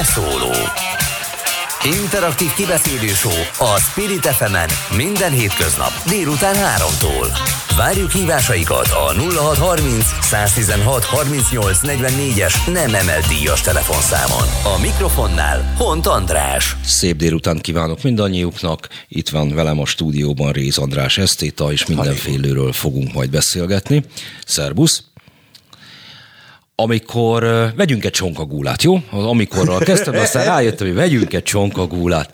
Beszóló Interaktív kibeszélő a Spirit fm minden hétköznap délután 3-tól. Várjuk hívásaikat a 0630 116 38 44-es nem emelt díjas telefonszámon. A mikrofonnál Hont András. Szép délután kívánok mindannyiuknak. Itt van velem a stúdióban Réz András Esztéta, és mindenféléről fogunk majd beszélgetni. Szerbusz! Amikor vegyünk egy csonkagúlát, jó? Amikorral kezdtem, aztán rájöttem, hogy vegyünk egy csonkagúlát.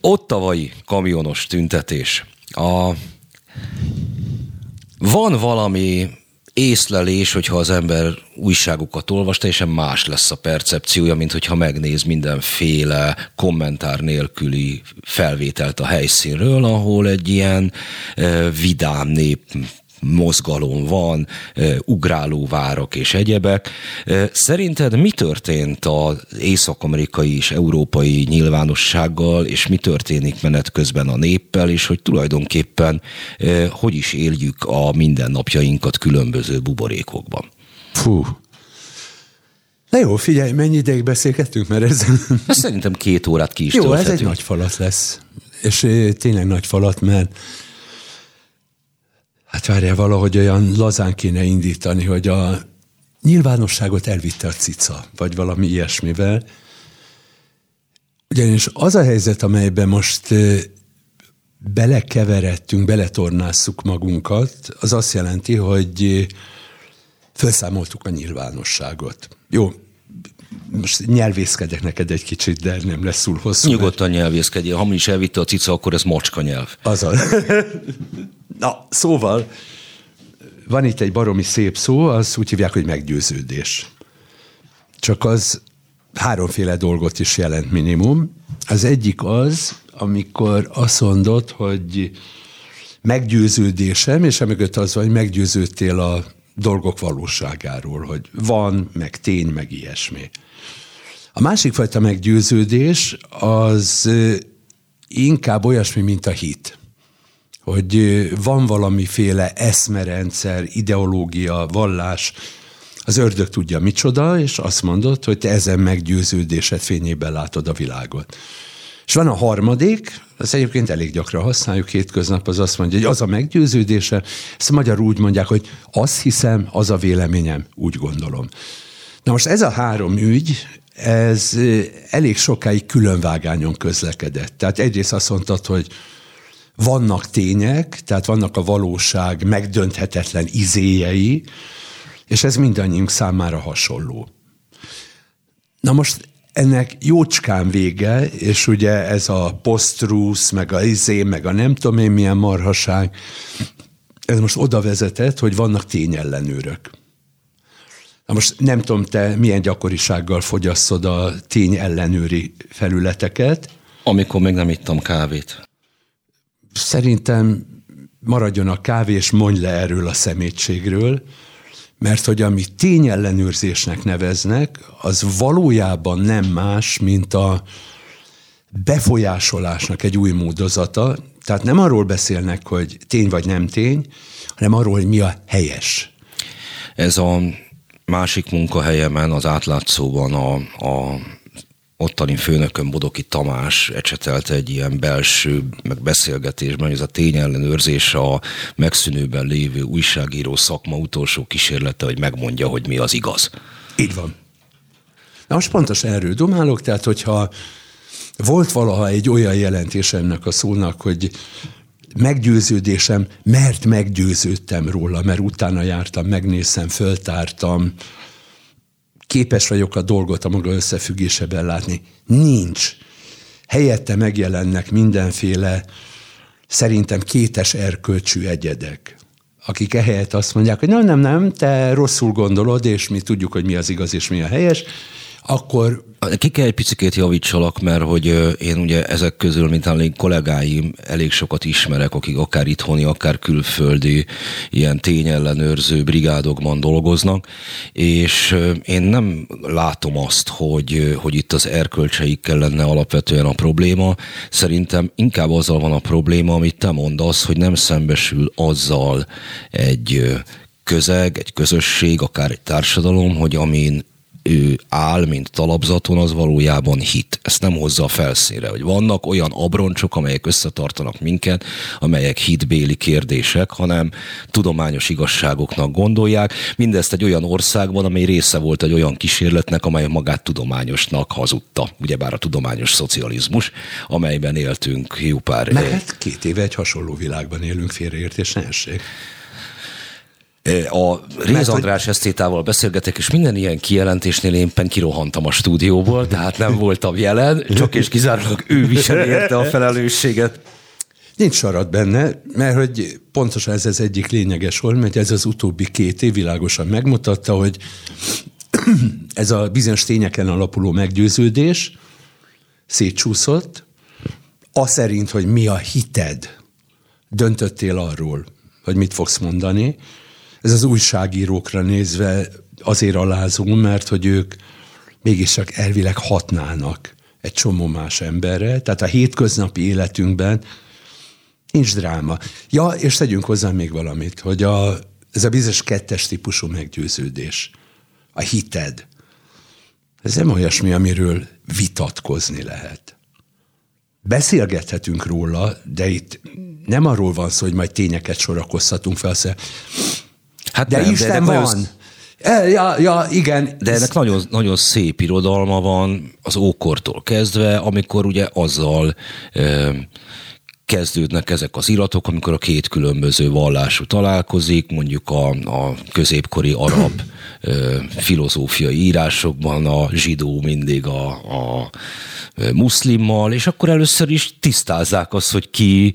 Ott tavalyi kamionos tüntetés. A... Van valami észlelés, hogyha az ember újságokat olvas, teljesen más lesz a percepciója, mint hogyha megnéz mindenféle kommentár nélküli felvételt a helyszínről, ahol egy ilyen vidám nép mozgalom van, ugráló várok és egyebek. Szerinted mi történt az észak-amerikai és európai nyilvánossággal, és mi történik menet közben a néppel, és hogy tulajdonképpen hogy is éljük a mindennapjainkat különböző buborékokban? Fú, Na jó, figyelj, mennyi ideig beszélgettünk, mert ez... Szerintem két órát ki is Jó, tölthetünk. ez egy nagy falat lesz. És tényleg nagy falat, mert Hát várjál, valahogy olyan lazán kéne indítani, hogy a nyilvánosságot elvitte a cica, vagy valami ilyesmivel. Ugyanis az a helyzet, amelyben most belekeveredtünk, beletornásszuk magunkat, az azt jelenti, hogy felszámoltuk a nyilvánosságot. Jó, most nyelvészkedek neked egy kicsit, de nem lesz túl hosszú. Nyugodtan mert... nyelvészkedj. Ha mi is elvitte a cica, akkor ez macska nyelv. Az Na, szóval van itt egy baromi szép szó, az úgy hívják, hogy meggyőződés. Csak az háromféle dolgot is jelent minimum. Az egyik az, amikor azt mondod, hogy meggyőződésem, és emögött az van, hogy meggyőződtél a dolgok valóságáról, hogy van, meg tény, meg ilyesmi. A másik fajta meggyőződés az inkább olyasmi, mint a hit. Hogy van valamiféle eszmerendszer, ideológia, vallás, az ördög tudja micsoda, és azt mondod, hogy te ezen meggyőződésed fényében látod a világot. És van a harmadik, az egyébként elég gyakran használjuk hétköznap, az azt mondja, hogy az a meggyőződése, ezt magyarul úgy mondják, hogy azt hiszem, az a véleményem, úgy gondolom. Na most ez a három ügy, ez elég sokáig különvágányon közlekedett. Tehát egyrészt azt mondtad, hogy vannak tények, tehát vannak a valóság megdönthetetlen izéjei, és ez mindannyiunk számára hasonló. Na most ennek jócskán vége, és ugye ez a posztrusz, meg a izé, meg a nem tudom én milyen marhaság, ez most oda vezetett, hogy vannak tényellenőrök. Na most nem tudom, te milyen gyakorisággal fogyasztod a tény ellenőri felületeket. Amikor még nem ittam kávét. Szerintem maradjon a kávé, és mondj le erről a szemétségről, mert hogy amit tényellenőrzésnek neveznek, az valójában nem más, mint a befolyásolásnak egy új módozata. Tehát nem arról beszélnek, hogy tény vagy nem tény, hanem arról, hogy mi a helyes. Ez a másik munkahelyemen, az átlátszóban a, a ottani főnökön Bodoki Tamás ecsetelte egy ilyen belső meg beszélgetésben, hogy ez a tényellenőrzés a megszűnőben lévő újságíró szakma utolsó kísérlete, hogy megmondja, hogy mi az igaz. Így van. Na most pontosan erről domálok, tehát hogyha volt valaha egy olyan jelentés ennek a szónak, hogy meggyőződésem, mert meggyőződtem róla, mert utána jártam, megnéztem, föltártam, képes vagyok a dolgot a maga összefüggésében látni. Nincs. Helyette megjelennek mindenféle, szerintem kétes erkölcsű egyedek, akik ehelyett azt mondják, hogy nem, nem, nem, te rosszul gondolod, és mi tudjuk, hogy mi az igaz és mi a helyes, akkor ki kell egy picit javítsalak, mert hogy én ugye ezek közül, mint elég kollégáim, elég sokat ismerek, akik akár itthoni, akár külföldi ilyen tényellenőrző brigádokban dolgoznak, és én nem látom azt, hogy, hogy itt az erkölcseikkel lenne alapvetően a probléma. Szerintem inkább azzal van a probléma, amit te mondasz, hogy nem szembesül azzal egy közeg, egy közösség, akár egy társadalom, hogy amin ő áll, mint talapzaton, az valójában hit. Ezt nem hozza a felszínre, hogy vannak olyan abroncsok, amelyek összetartanak minket, amelyek hitbéli kérdések, hanem tudományos igazságoknak gondolják. Mindezt egy olyan országban, amely része volt egy olyan kísérletnek, amely magát tudományosnak hazudta. Ugyebár a tudományos szocializmus, amelyben éltünk jó pár... Mert két éve egy hasonló világban élünk, félreértés ne essék. A Réz András esztétával beszélgetek, és minden ilyen kijelentésnél éppen kirohantam a stúdióból, tehát nem voltam jelen, csak és kizárólag ő viseli érte a felelősséget. Nincs sarat benne, mert hogy pontosan ez az egyik lényeges volt, mert ez az utóbbi két év világosan megmutatta, hogy ez a bizonyos tényeken alapuló meggyőződés szétcsúszott, az szerint, hogy mi a hited, döntöttél arról, hogy mit fogsz mondani, ez az újságírókra nézve azért alázó, mert hogy ők mégiscsak elvileg hatnának egy csomó más emberre, tehát a hétköznapi életünkben nincs dráma. Ja, és tegyünk hozzá még valamit, hogy a, ez a bizonyos kettes típusú meggyőződés, a hited, ez nem olyasmi, amiről vitatkozni lehet. Beszélgethetünk róla, de itt nem arról van szó, hogy majd tényeket sorakoztatunk fel, Hát de nem, Isten de van. Nagyon... E, ja, ja, igen. De ennek nagyon, nagyon szép irodalma van az ókortól kezdve, amikor ugye azzal e, kezdődnek ezek az iratok, amikor a két különböző vallású találkozik, mondjuk a, a középkori arab e, filozófiai írásokban a zsidó mindig a, a muszlimmal, és akkor először is tisztázzák azt, hogy ki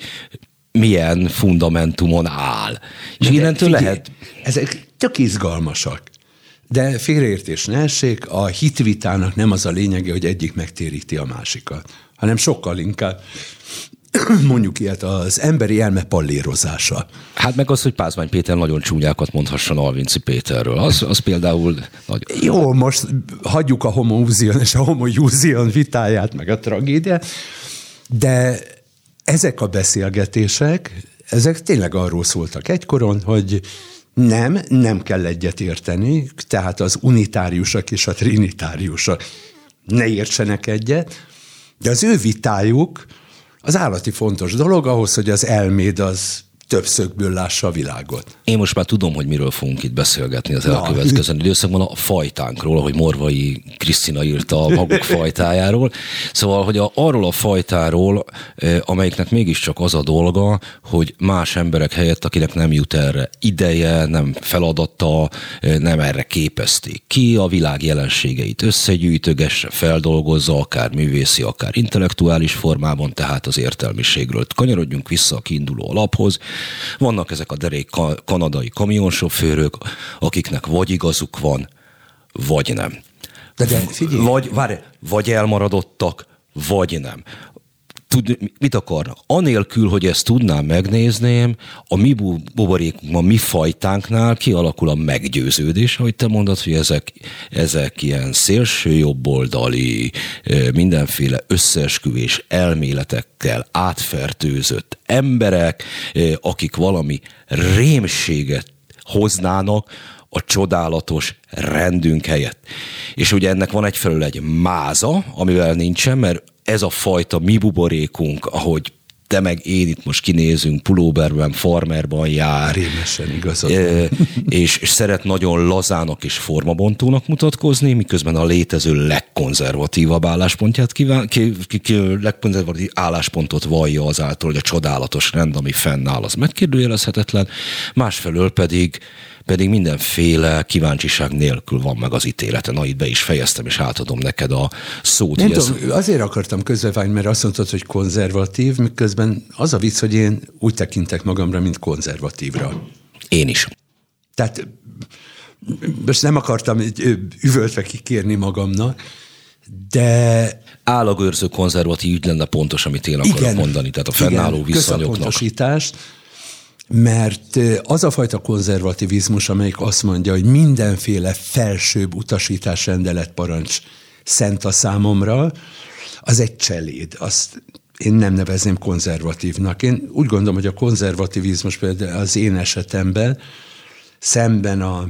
milyen fundamentumon áll. És De innentől figyelj, lehet... Ezek tök izgalmasak. De félreértés ne essék, a hitvitának nem az a lényege, hogy egyik megtéríti a másikat, hanem sokkal inkább mondjuk ilyet, az emberi elme pallérozása. Hát meg az, hogy Pázmány Péter nagyon csúnyákat mondhasson Alvinci Péterről. Az, az például... Nagy... Jó, most hagyjuk a homoúzion és a homoúzion vitáját, meg a tragédiát, de ezek a beszélgetések, ezek tényleg arról szóltak egykoron, hogy nem, nem kell egyet érteni, tehát az unitáriusok és a trinitáriusok ne értsenek egyet, de az ő vitájuk az állati fontos dolog ahhoz, hogy az elméd az több szögből lássa a világot. Én most már tudom, hogy miről fogunk itt beszélgetni az elkövetkező időszakban, a fajtánkról, ahogy Morvai Krisztina írta a maguk fajtájáról. Szóval, hogy a, arról a fajtáról, eh, amelyiknek mégiscsak az a dolga, hogy más emberek helyett, akinek nem jut erre ideje, nem feladata, eh, nem erre képezték ki, a világ jelenségeit összegyűjtögesse, feldolgozza, akár művészi, akár intellektuális formában, tehát az értelmiségről. Kanyarodjunk vissza a kiinduló alaphoz, vannak ezek a derék kanadai kamionsofőrök, akiknek vagy igazuk van, vagy nem. De, de figyelj. Vagy, várj, vagy elmaradottak, vagy nem tud, mit akarnak? Anélkül, hogy ezt tudnám, megnézném, a mi buborékunk, a mi fajtánknál kialakul a meggyőződés, hogy te mondod, hogy ezek, ezek ilyen szélső jobboldali, mindenféle összeesküvés elméletekkel átfertőzött emberek, akik valami rémséget hoznának, a csodálatos rendünk helyett. És ugye ennek van egyfelől egy máza, amivel nincsen, mert ez a fajta mi buborékunk, ahogy te meg én itt most kinézünk, pulóberben, farmerban jár. Rémesen igazad. És, és szeret nagyon lazának és formabontónak mutatkozni, miközben a létező legkonzervatívabb álláspontját kíván, ki, ki, ki, legkonzervatív álláspontot vallja azáltal, hogy a csodálatos rend, ami fennáll, az megkérdőjelezhetetlen. Másfelől pedig pedig mindenféle kíváncsiság nélkül van meg az ítélete. Na, itt be is fejeztem, és átadom neked a szót. Nem tudom, ez... azért akartam közbevágni, mert azt mondtad, hogy konzervatív, miközben az a vicc, hogy én úgy tekintek magamra, mint konzervatívra. Én is. Tehát most nem akartam üvöltve kikérni magamnak, de... Állagőrző konzervatív ügy lenne pontos, amit én akarok igen, mondani, tehát a fennálló igen, viszonyoknak mert az a fajta konzervativizmus, amelyik azt mondja, hogy mindenféle felsőbb utasítás rendelet parancs szent a számomra, az egy cseléd. Azt én nem nevezném konzervatívnak. Én úgy gondolom, hogy a konzervativizmus például az én esetemben szemben a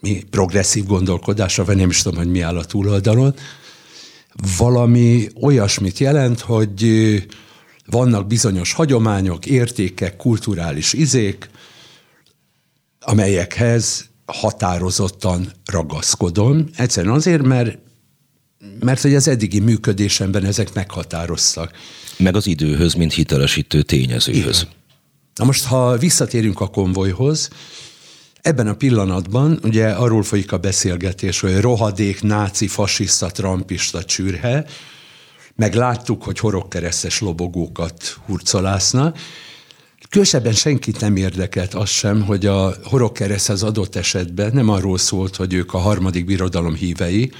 mi progresszív gondolkodásra, vagy nem is tudom, hogy mi áll a túloldalon, valami olyasmit jelent, hogy vannak bizonyos hagyományok, értékek, kulturális izék, amelyekhez határozottan ragaszkodom. Egyszerűen azért, mert, mert hogy az eddigi működésemben ezek meghatároztak. Meg az időhöz, mint hitelesítő tényezőhöz. Igen. Na most, ha visszatérünk a konvojhoz, ebben a pillanatban ugye arról folyik a beszélgetés, hogy rohadék, náci, fasiszta, trampista csürhe, meg láttuk, hogy horogkeresztes lobogókat hurcolásznak, Különösebben senkit nem érdekelt az sem, hogy a horogkereszt az adott esetben nem arról szólt, hogy ők a harmadik birodalom hívei,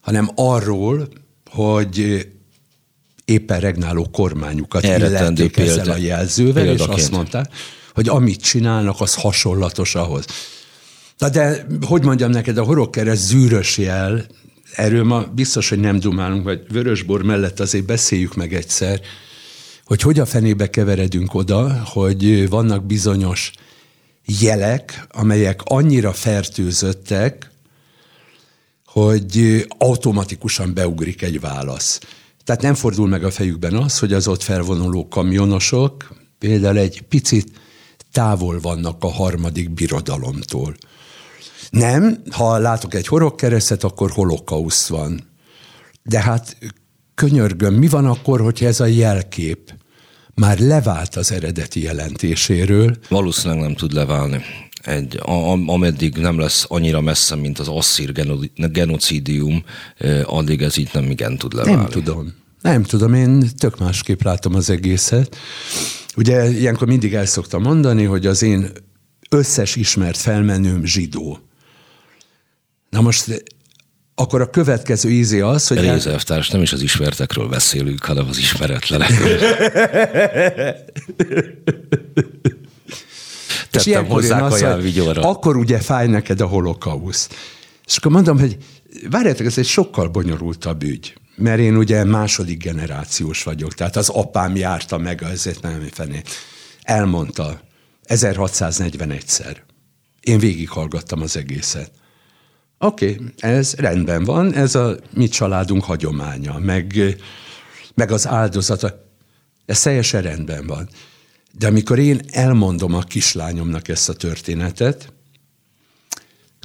hanem arról, hogy éppen regnáló kormányukat illették ezzel a jelzővel, Példaként. és azt mondták, hogy amit csinálnak, az hasonlatos ahhoz. Na de, hogy mondjam neked, a horogkereszt zűrös jel, erről ma biztos, hogy nem dumálunk, vagy vörösbor mellett azért beszéljük meg egyszer, hogy hogy a fenébe keveredünk oda, hogy vannak bizonyos jelek, amelyek annyira fertőzöttek, hogy automatikusan beugrik egy válasz. Tehát nem fordul meg a fejükben az, hogy az ott felvonuló kamionosok például egy picit távol vannak a harmadik birodalomtól. Nem, ha látok egy horogkeresztet, akkor holokauszt van. De hát könyörgöm, mi van akkor, hogyha ez a jelkép már levált az eredeti jelentéséről? Valószínűleg nem tud leválni. Egy, ameddig nem lesz annyira messze, mint az asszír genocidium, addig ez így nem igen tud leválni. Nem tudom. Nem tudom, én tök másképp látom az egészet. Ugye ilyenkor mindig el szoktam mondani, hogy az én összes ismert felmenőm zsidó. Na most akkor a következő ízé az, hogy... Réz elvtárs, nem is az ismertekről beszélünk, hanem az ismeretlenekről. És ilyenkor hozzá az, hogy akkor ugye fáj neked a holokausz. És akkor mondom, hogy várjátok, ez egy sokkal bonyolultabb ügy. Mert én ugye második generációs vagyok, tehát az apám járta meg, ezért nem fené. Elmondta 1641-szer. Én végighallgattam az egészet. Oké, okay, ez rendben van, ez a mi családunk hagyománya, meg, meg az áldozata. Ez teljesen rendben van. De amikor én elmondom a kislányomnak ezt a történetet,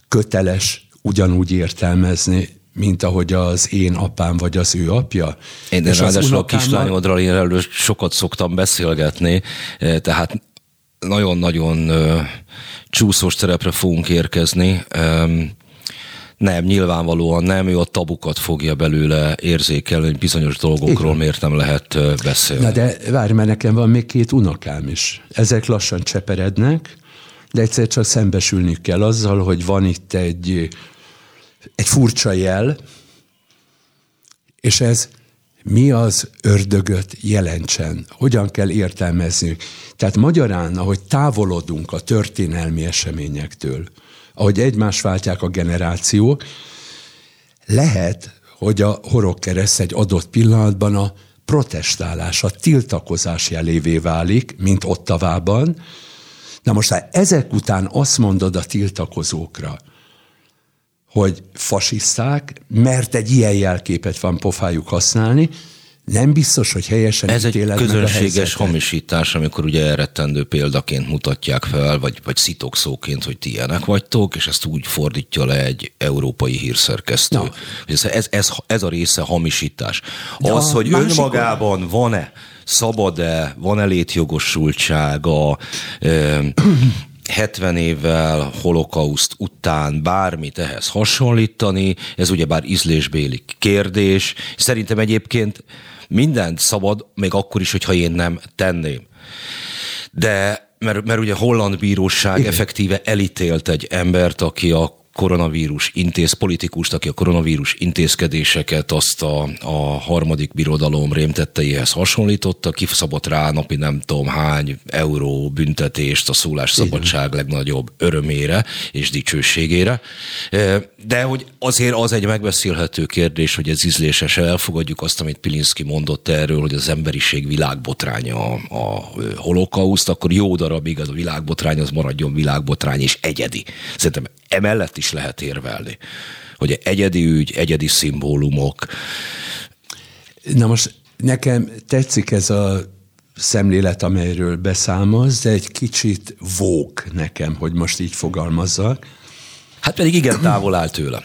köteles ugyanúgy értelmezni, mint ahogy az én apám vagy az ő apja. Én és ráadásul a kislányodról én előtt sokat szoktam beszélgetni, eh, tehát nagyon-nagyon csúszós terepre fogunk érkezni. Nem, nyilvánvalóan nem, ő a tabukat fogja belőle érzékelni, hogy bizonyos dolgokról Igen. miért nem lehet beszélni. Na de várj, mert nekem van még két unokám is. Ezek lassan cseperednek, de egyszer csak szembesülni kell azzal, hogy van itt egy, egy furcsa jel, és ez mi az ördögöt jelentsen, hogyan kell értelmezni. Tehát magyarán, ahogy távolodunk a történelmi eseményektől, ahogy egymás váltják a generációk, lehet, hogy a horogkereszt egy adott pillanatban a protestálás, a tiltakozás jelévé válik, mint Ottavában. Na most, ha ezek után azt mondod a tiltakozókra, hogy fasiszták, mert egy ilyen jelképet van pofájuk használni, nem biztos, hogy helyesen Ez egy közönséges hamisítás, amikor ugye elrettendő példaként mutatják fel, vagy, vagy szitokszóként, hogy ti ilyenek vagytok, és ezt úgy fordítja le egy európai hírszerkesztő. No. Ez, ez, ez, ez a része hamisítás. De az, hogy önmagában van-e, szabad-e, van-e létjogosultsága, 70 évvel holokauszt után bármit ehhez hasonlítani, ez ugyebár ízlésbéli kérdés. Szerintem egyébként mindent szabad, még akkor is, hogyha én nem tenném. De mert, mert ugye holland bíróság Igen. effektíve elítélt egy embert, aki a koronavírus intéz, politikust, aki a koronavírus intézkedéseket azt a, a harmadik birodalom rémtetteihez hasonlította, kiszabott rá napi nem tudom hány euró büntetést a szólásszabadság legnagyobb örömére és dicsőségére. E, de hogy azért az egy megbeszélhető kérdés, hogy ez ízléses, elfogadjuk azt, amit Pilinszki mondott erről, hogy az emberiség világbotránya a, a holokauszt, akkor jó darabig az a világbotrány az maradjon világbotrány és egyedi. Szerintem emellett is lehet érvelni. Hogy egyedi ügy, egyedi szimbólumok. Na most nekem tetszik ez a szemlélet, amelyről beszámolsz, de egy kicsit vók nekem, hogy most így fogalmazzak. Hát pedig igen távol áll tőle.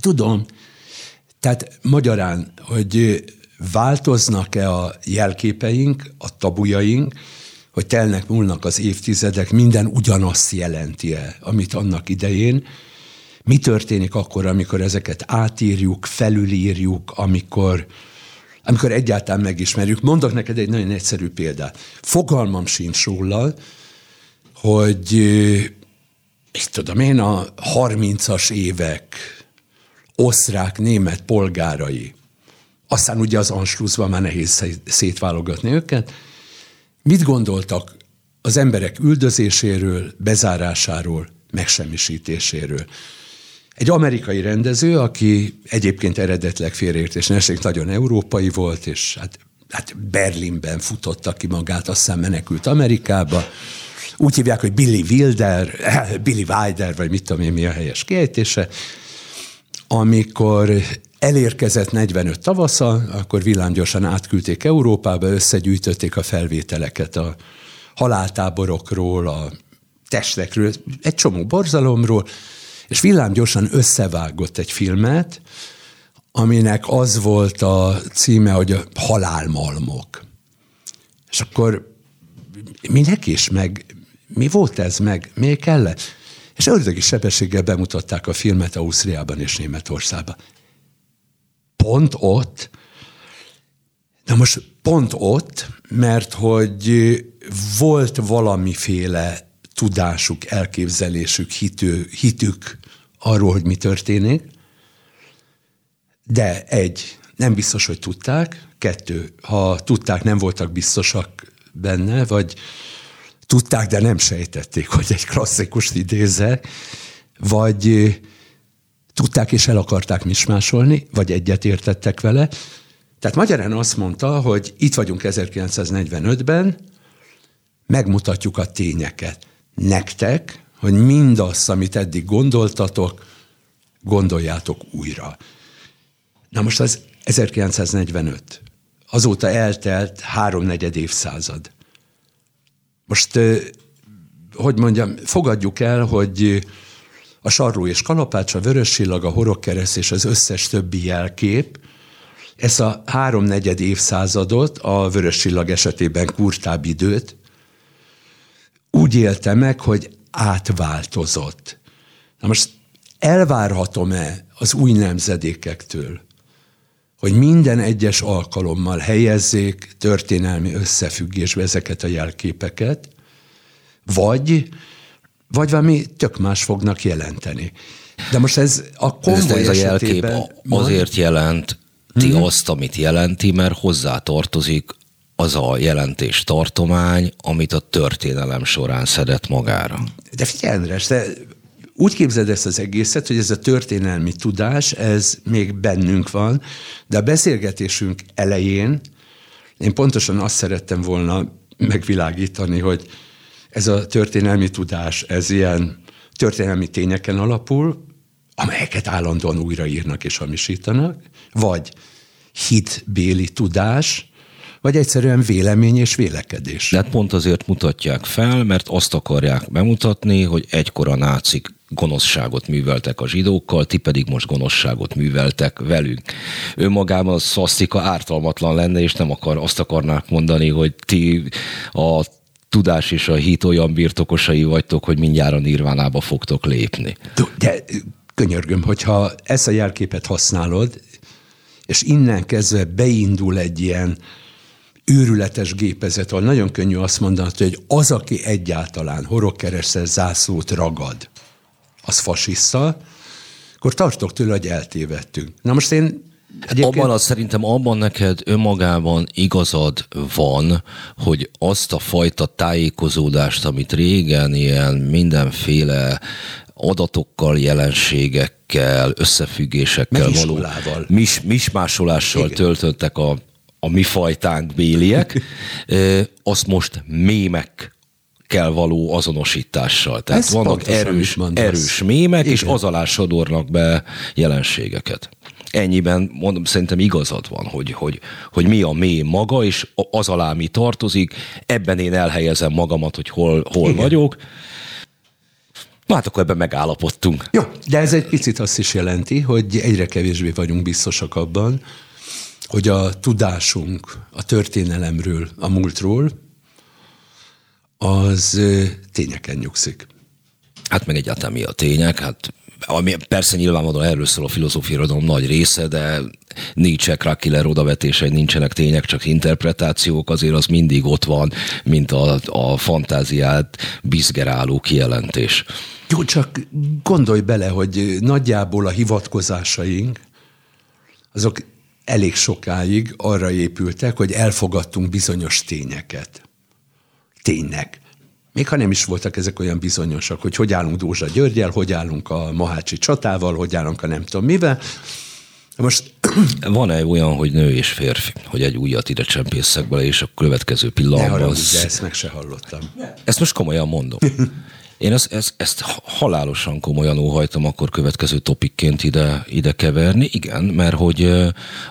Tudom. Tehát magyarán, hogy változnak-e a jelképeink, a tabujaink, hogy telnek, múlnak az évtizedek, minden ugyanazt jelenti-e, amit annak idején. Mi történik akkor, amikor ezeket átírjuk, felülírjuk, amikor, amikor egyáltalán megismerjük. Mondok neked egy nagyon egyszerű példát. Fogalmam sincs róla, hogy mit tudom én, a 30-as évek osztrák-német polgárai, aztán ugye az Anschlussban már nehéz szétválogatni őket, mit gondoltak az emberek üldözéséről, bezárásáról, megsemmisítéséről. Egy amerikai rendező, aki egyébként eredetleg félreértés neség nagyon európai volt, és hát, hát Berlinben futotta ki magát, aztán menekült Amerikába. Úgy hívják, hogy Billy Wilder, Billy Wilder, vagy mit tudom én, mi a helyes kiejtése. Amikor elérkezett 45 tavasza, akkor villámgyorsan átküldték Európába, összegyűjtötték a felvételeket a haláltáborokról, a testekről, egy csomó borzalomról, és villámgyorsan összevágott egy filmet, aminek az volt a címe, hogy a halálmalmok. És akkor minek is, meg mi volt ez, meg miért kellett? És ördögi sebességgel bemutatták a filmet Ausztriában és Németországban. Pont ott, na most pont ott, mert hogy volt valamiféle tudásuk, elképzelésük, hitő, hitük arról, hogy mi történik, de egy, nem biztos, hogy tudták, kettő, ha tudták, nem voltak biztosak benne, vagy tudták, de nem sejtették, hogy egy klasszikus idézek, vagy tudták és el akarták mismásolni, vagy egyet értettek vele. Tehát magyarán azt mondta, hogy itt vagyunk 1945-ben, megmutatjuk a tényeket. Nektek, hogy mindazt, amit eddig gondoltatok, gondoljátok újra. Na most az 1945. Azóta eltelt háromnegyed évszázad. Most, hogy mondjam, fogadjuk el, hogy a sarró és kalapács, a vörös a horogkereszt és az összes többi jelkép, ezt a háromnegyed évszázadot, a vörös csillag esetében kurtább időt, úgy élte meg, hogy átváltozott. Na most elvárhatom-e az új nemzedékektől, hogy minden egyes alkalommal helyezzék történelmi összefüggésbe ezeket a jelképeket, vagy, vagy valami tök más fognak jelenteni. De most ez a komoly ez, ez a jelkép azért jelent ti hmm. azt, amit jelenti, mert hozzá tartozik az a jelentés tartomány, amit a történelem során szedett magára. De figyelj, András, te úgy képzeld ezt az egészet, hogy ez a történelmi tudás, ez még bennünk van, de a beszélgetésünk elején én pontosan azt szerettem volna megvilágítani, hogy ez a történelmi tudás, ez ilyen történelmi tényeken alapul, amelyeket állandóan újraírnak és hamisítanak, vagy hitbéli tudás, vagy egyszerűen vélemény és vélekedés. De hát pont azért mutatják fel, mert azt akarják bemutatni, hogy egykor a nácik gonoszságot műveltek a zsidókkal, ti pedig most gonoszságot műveltek velünk. Önmagában a szasztika ártalmatlan lenne, és nem akar, azt akarnák mondani, hogy ti a tudás és a hit olyan birtokosai vagytok, hogy mindjárt a nirvánába fogtok lépni. De könyörgöm, hogyha ezt a jelképet használod, és innen kezdve beindul egy ilyen őrületes gépezet, ahol nagyon könnyű azt mondani, hogy az, aki egyáltalán horogkeresztel zászlót ragad, az fasiszta, akkor tartok tőle, hogy eltévedtünk. Na most én Egyébként... Abban az szerintem abban neked önmagában igazad van, hogy azt a fajta tájékozódást, amit régen ilyen mindenféle adatokkal, jelenségekkel, összefüggésekkel való mis, mismásolással töltöttek a, a mi fajtánk béliek, azt most mémek mémekkel való azonosítással. Tehát Ez vannak erős, erős mémek, Igen. és az alá sodornak be jelenségeket. Ennyiben mondom, szerintem igazad van, hogy, hogy, hogy mi a mély maga, és az alá mi tartozik, ebben én elhelyezem magamat, hogy hol, hol Igen. vagyok. Na hát akkor ebben megállapodtunk. Jó, de ez egy picit azt is jelenti, hogy egyre kevésbé vagyunk biztosak abban, hogy a tudásunk a történelemről, a múltról, az tényeken nyugszik. Hát meg egyáltalán mi a tények? Hát ami persze nyilvánvalóan erről szól a filozófiairodalom nagy része, de Nietzsche, Krakiller odavetései nincsenek tények, csak interpretációk, azért az mindig ott van, mint a, a fantáziát bizgeráló kijelentés. Jó, csak gondolj bele, hogy nagyjából a hivatkozásaink, azok elég sokáig arra épültek, hogy elfogadtunk bizonyos tényeket. Tényleg. Még ha nem is voltak ezek olyan bizonyosak, hogy hogy állunk Dózsa Györgyel, hogy állunk a Mahácsi csatával, hogy állunk a nem tudom mivel. Most van-e olyan, hogy nő és férfi, hogy egy újat ide csempészek bele, és a következő pillanatban... Ne haragudj, de ezt meg se hallottam. Ezt most komolyan mondom. Én ezt, ezt, ezt halálosan komolyan óhajtam akkor következő topikként ide, ide keverni. Igen, mert hogy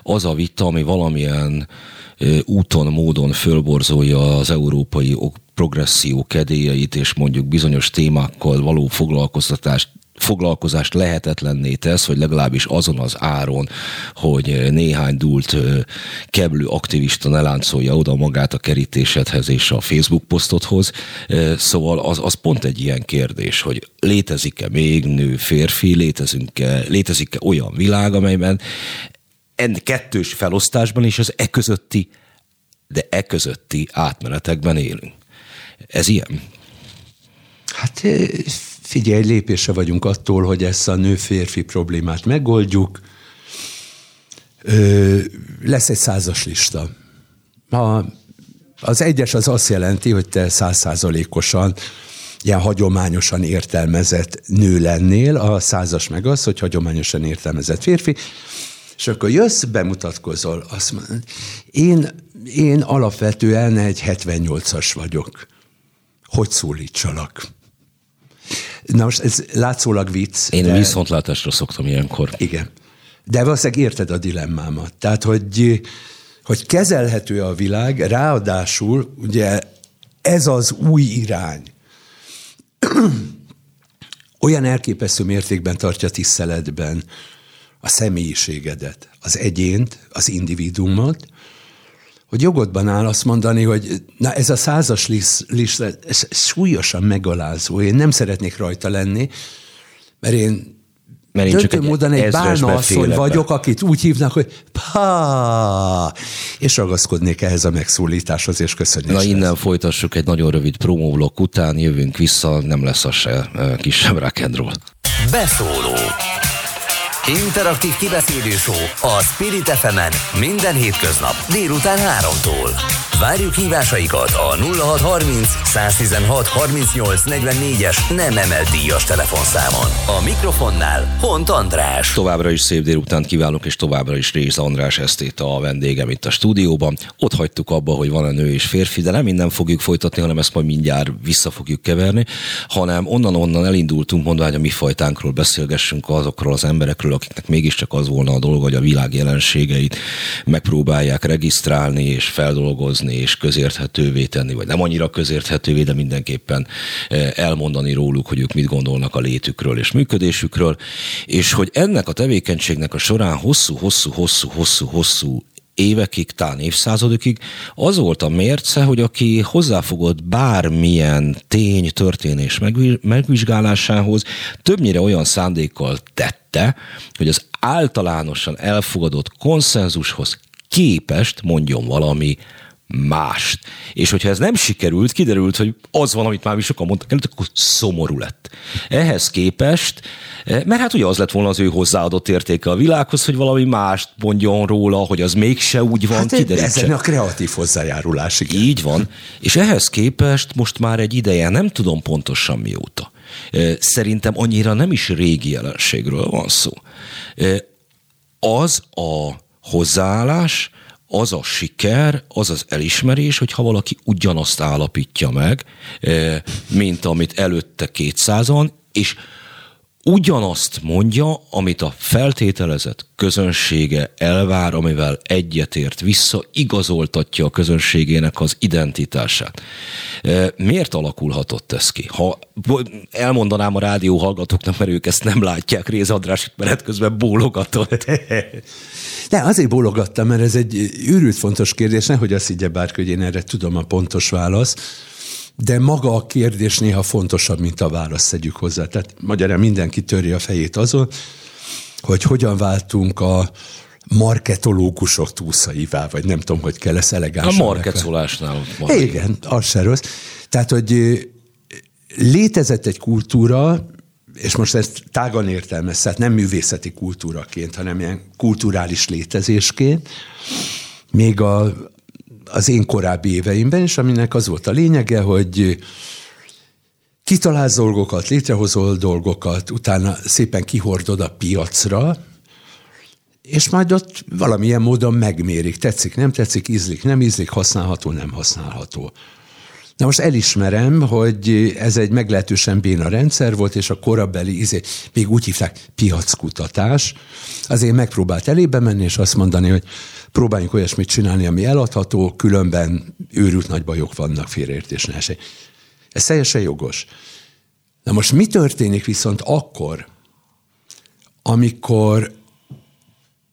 az a vita, ami valamilyen úton, módon fölborzolja az európai progresszió kedélyeit, és mondjuk bizonyos témákkal való foglalkoztatást foglalkozást lehetetlenné tesz, hogy legalábbis azon az áron, hogy néhány dúlt keblő aktivista ne láncolja oda magát a kerítésedhez és a Facebook posztodhoz. Szóval az, az pont egy ilyen kérdés, hogy létezik-e még nő, férfi, létezünk-e, létezik-e olyan világ, amelyben en kettős felosztásban és az e közötti, de e közötti átmenetekben élünk. Ez ilyen? Hát figyelj, lépésre vagyunk attól, hogy ezt a nő-férfi problémát megoldjuk. Ö, lesz egy százas lista. A, az egyes az azt jelenti, hogy te százszázalékosan ilyen hagyományosan értelmezett nő lennél, a százas meg az, hogy hagyományosan értelmezett férfi, és akkor jössz, bemutatkozol, azt mondod, én, én alapvetően egy 78-as vagyok. Hogy szólítsalak? Na most ez látszólag vicc. Én de... viszontlátásra szoktam ilyenkor. Igen. De valószínűleg érted a dilemmámat. Tehát, hogy, hogy kezelhető a világ, ráadásul ugye ez az új irány. Olyan elképesztő mértékben tartja tiszteletben a személyiségedet, az egyént, az individuumot, hogy jogodban áll azt mondani, hogy na ez a százas lista, ez súlyosan megalázó, én nem szeretnék rajta lenni, mert én mert én csak egy módon egy bálna asszony vagyok, akit úgy hívnak, hogy pá, és ragaszkodnék ehhez a megszólításhoz, és köszönjük. Na innen folytassuk egy nagyon rövid promóblok után, jövünk vissza, nem lesz az se kisebb rock'n'roll. Beszóló Interaktív kibeszélő a Spirit fm minden hétköznap délután 3-tól. Várjuk hívásaikat a 0630 116 38 44-es nem emelt díjas telefonszámon. A mikrofonnál Hont András. Továbbra is szép délután kívánok, és továbbra is Rész András Esztét a vendégem itt a stúdióban. Ott hagytuk abba, hogy van a nő és férfi, de nem minden fogjuk folytatni, hanem ezt majd mindjárt vissza fogjuk keverni, hanem onnan-onnan elindultunk, mondva, hogy a mi fajtánkról beszélgessünk azokról az emberekről, akiknek mégiscsak az volna a dolga, hogy a világ jelenségeit megpróbálják regisztrálni és feldolgozni és közérthetővé tenni, vagy nem annyira közérthetővé, de mindenképpen eh, elmondani róluk, hogy ők mit gondolnak a létükről és működésükről, és hogy ennek a tevékenységnek a során hosszú-hosszú-hosszú-hosszú-hosszú évekig, talán évszázadokig az volt a mérce, hogy aki hozzáfogott bármilyen tény, történés megvizsgálásához, többnyire olyan szándékkal tette, hogy az általánosan elfogadott konszenzushoz képest mondjon valami mást. És hogyha ez nem sikerült, kiderült, hogy az van, amit már mi sokan mondtak előtt, akkor szomorú lett. Ehhez képest, mert hát ugye az lett volna az ő hozzáadott értéke a világhoz, hogy valami mást mondjon róla, hogy az mégse úgy van, hát Ezen a kreatív hozzájárulás, igen. Így van. És ehhez képest most már egy ideje, nem tudom pontosan mióta, eh, szerintem annyira nem is régi jelenségről van szó. Eh, az a hozzáállás, az a siker, az az elismerés, hogyha valaki ugyanazt állapítja meg, mint amit előtte kétszázan, és ugyanazt mondja, amit a feltételezett közönsége elvár, amivel egyetért vissza, igazoltatja a közönségének az identitását. E, miért alakulhatott ez ki? Ha elmondanám a rádió hallgatóknak, mert ők ezt nem látják, Réz András menet közben bólogatott. De azért bólogattam, mert ez egy őrült fontos kérdés, nehogy azt higgye bárki, hogy én erre tudom a pontos választ de maga a kérdés néha fontosabb, mint a válasz, tegyük hozzá. Tehát magyarán mindenki törje a fejét azon, hogy hogyan váltunk a marketológusok túlszaivá, vagy nem tudom, hogy kell ezt elegánsan. A marketolásnál. Igen, az se rossz. Tehát, hogy létezett egy kultúra, és most ezt tágan értelmez, tehát nem művészeti kultúraként, hanem ilyen kulturális létezésként, még a, az én korábbi éveimben is, aminek az volt a lényege, hogy kitalálsz dolgokat, létrehozol dolgokat, utána szépen kihordod a piacra, és majd ott valamilyen módon megmérik. Tetszik, nem tetszik, ízlik, nem ízlik, használható, nem használható. Na most elismerem, hogy ez egy meglehetősen béna rendszer volt, és a korabeli, izé, még úgy hívták, piackutatás. Azért megpróbált elébe menni, és azt mondani, hogy próbáljunk olyasmit csinálni, ami eladható, különben őrült nagy bajok vannak, félreértés esély. Ez teljesen jogos. Na most mi történik viszont akkor, amikor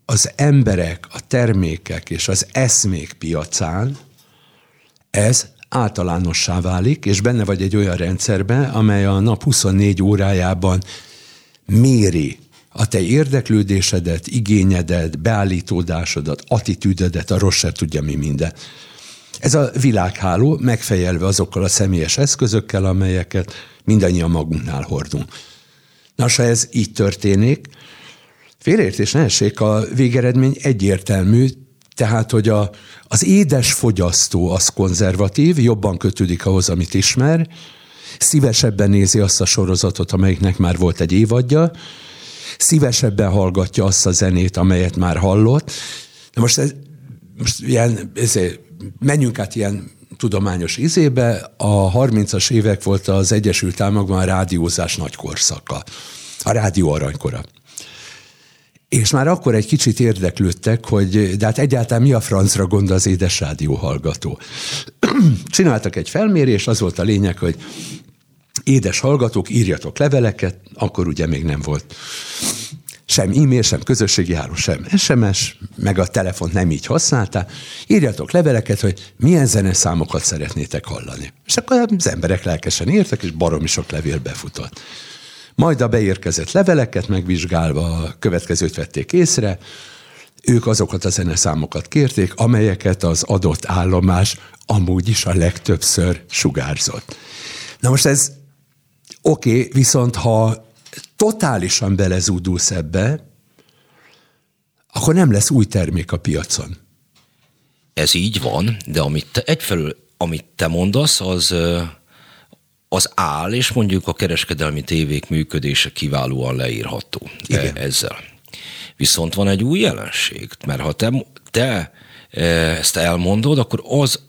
az emberek, a termékek és az eszmék piacán ez általánossá válik, és benne vagy egy olyan rendszerben, amely a nap 24 órájában méri a te érdeklődésedet, igényedet, beállítódásodat, attitűdödet, a rossz se tudja mi minden. Ez a világháló megfejelve azokkal a személyes eszközökkel, amelyeket mindannyian magunknál hordunk. Na, ha ez így történik, félreértés ne essék, a végeredmény egyértelmű, tehát, hogy a, az édes fogyasztó az konzervatív, jobban kötődik ahhoz, amit ismer, szívesebben nézi azt a sorozatot, amelyiknek már volt egy évadja, szívesebben hallgatja azt a zenét, amelyet már hallott. De most, ez, most ilyen, ezért, menjünk át ilyen tudományos izébe. A 30-as évek volt az Egyesült Államokban a rádiózás nagy korszaka. A rádió aranykora. És már akkor egy kicsit érdeklődtek, hogy de hát egyáltalán mi a francra gond az édes rádió hallgató. Csináltak egy felmérés, az volt a lényeg, hogy édes hallgatók, írjatok leveleket, akkor ugye még nem volt sem e-mail, sem közösségi háló, sem SMS, meg a telefont nem így használták. Írjatok leveleket, hogy milyen zeneszámokat szeretnétek hallani. És akkor az emberek lelkesen írtak, és baromi sok levél befutott. Majd a beérkezett leveleket megvizsgálva a következőt vették észre, ők azokat a zeneszámokat kérték, amelyeket az adott állomás amúgy is a legtöbbször sugárzott. Na most ez Oké, okay, viszont ha totálisan belezúdulsz ebbe, akkor nem lesz új termék a piacon. Ez így van, de amit te, egyfelől, amit te mondasz, az, az áll, és mondjuk a kereskedelmi tévék működése kiválóan leírható Igen. ezzel. Viszont van egy új jelenség, mert ha te, te ezt elmondod, akkor az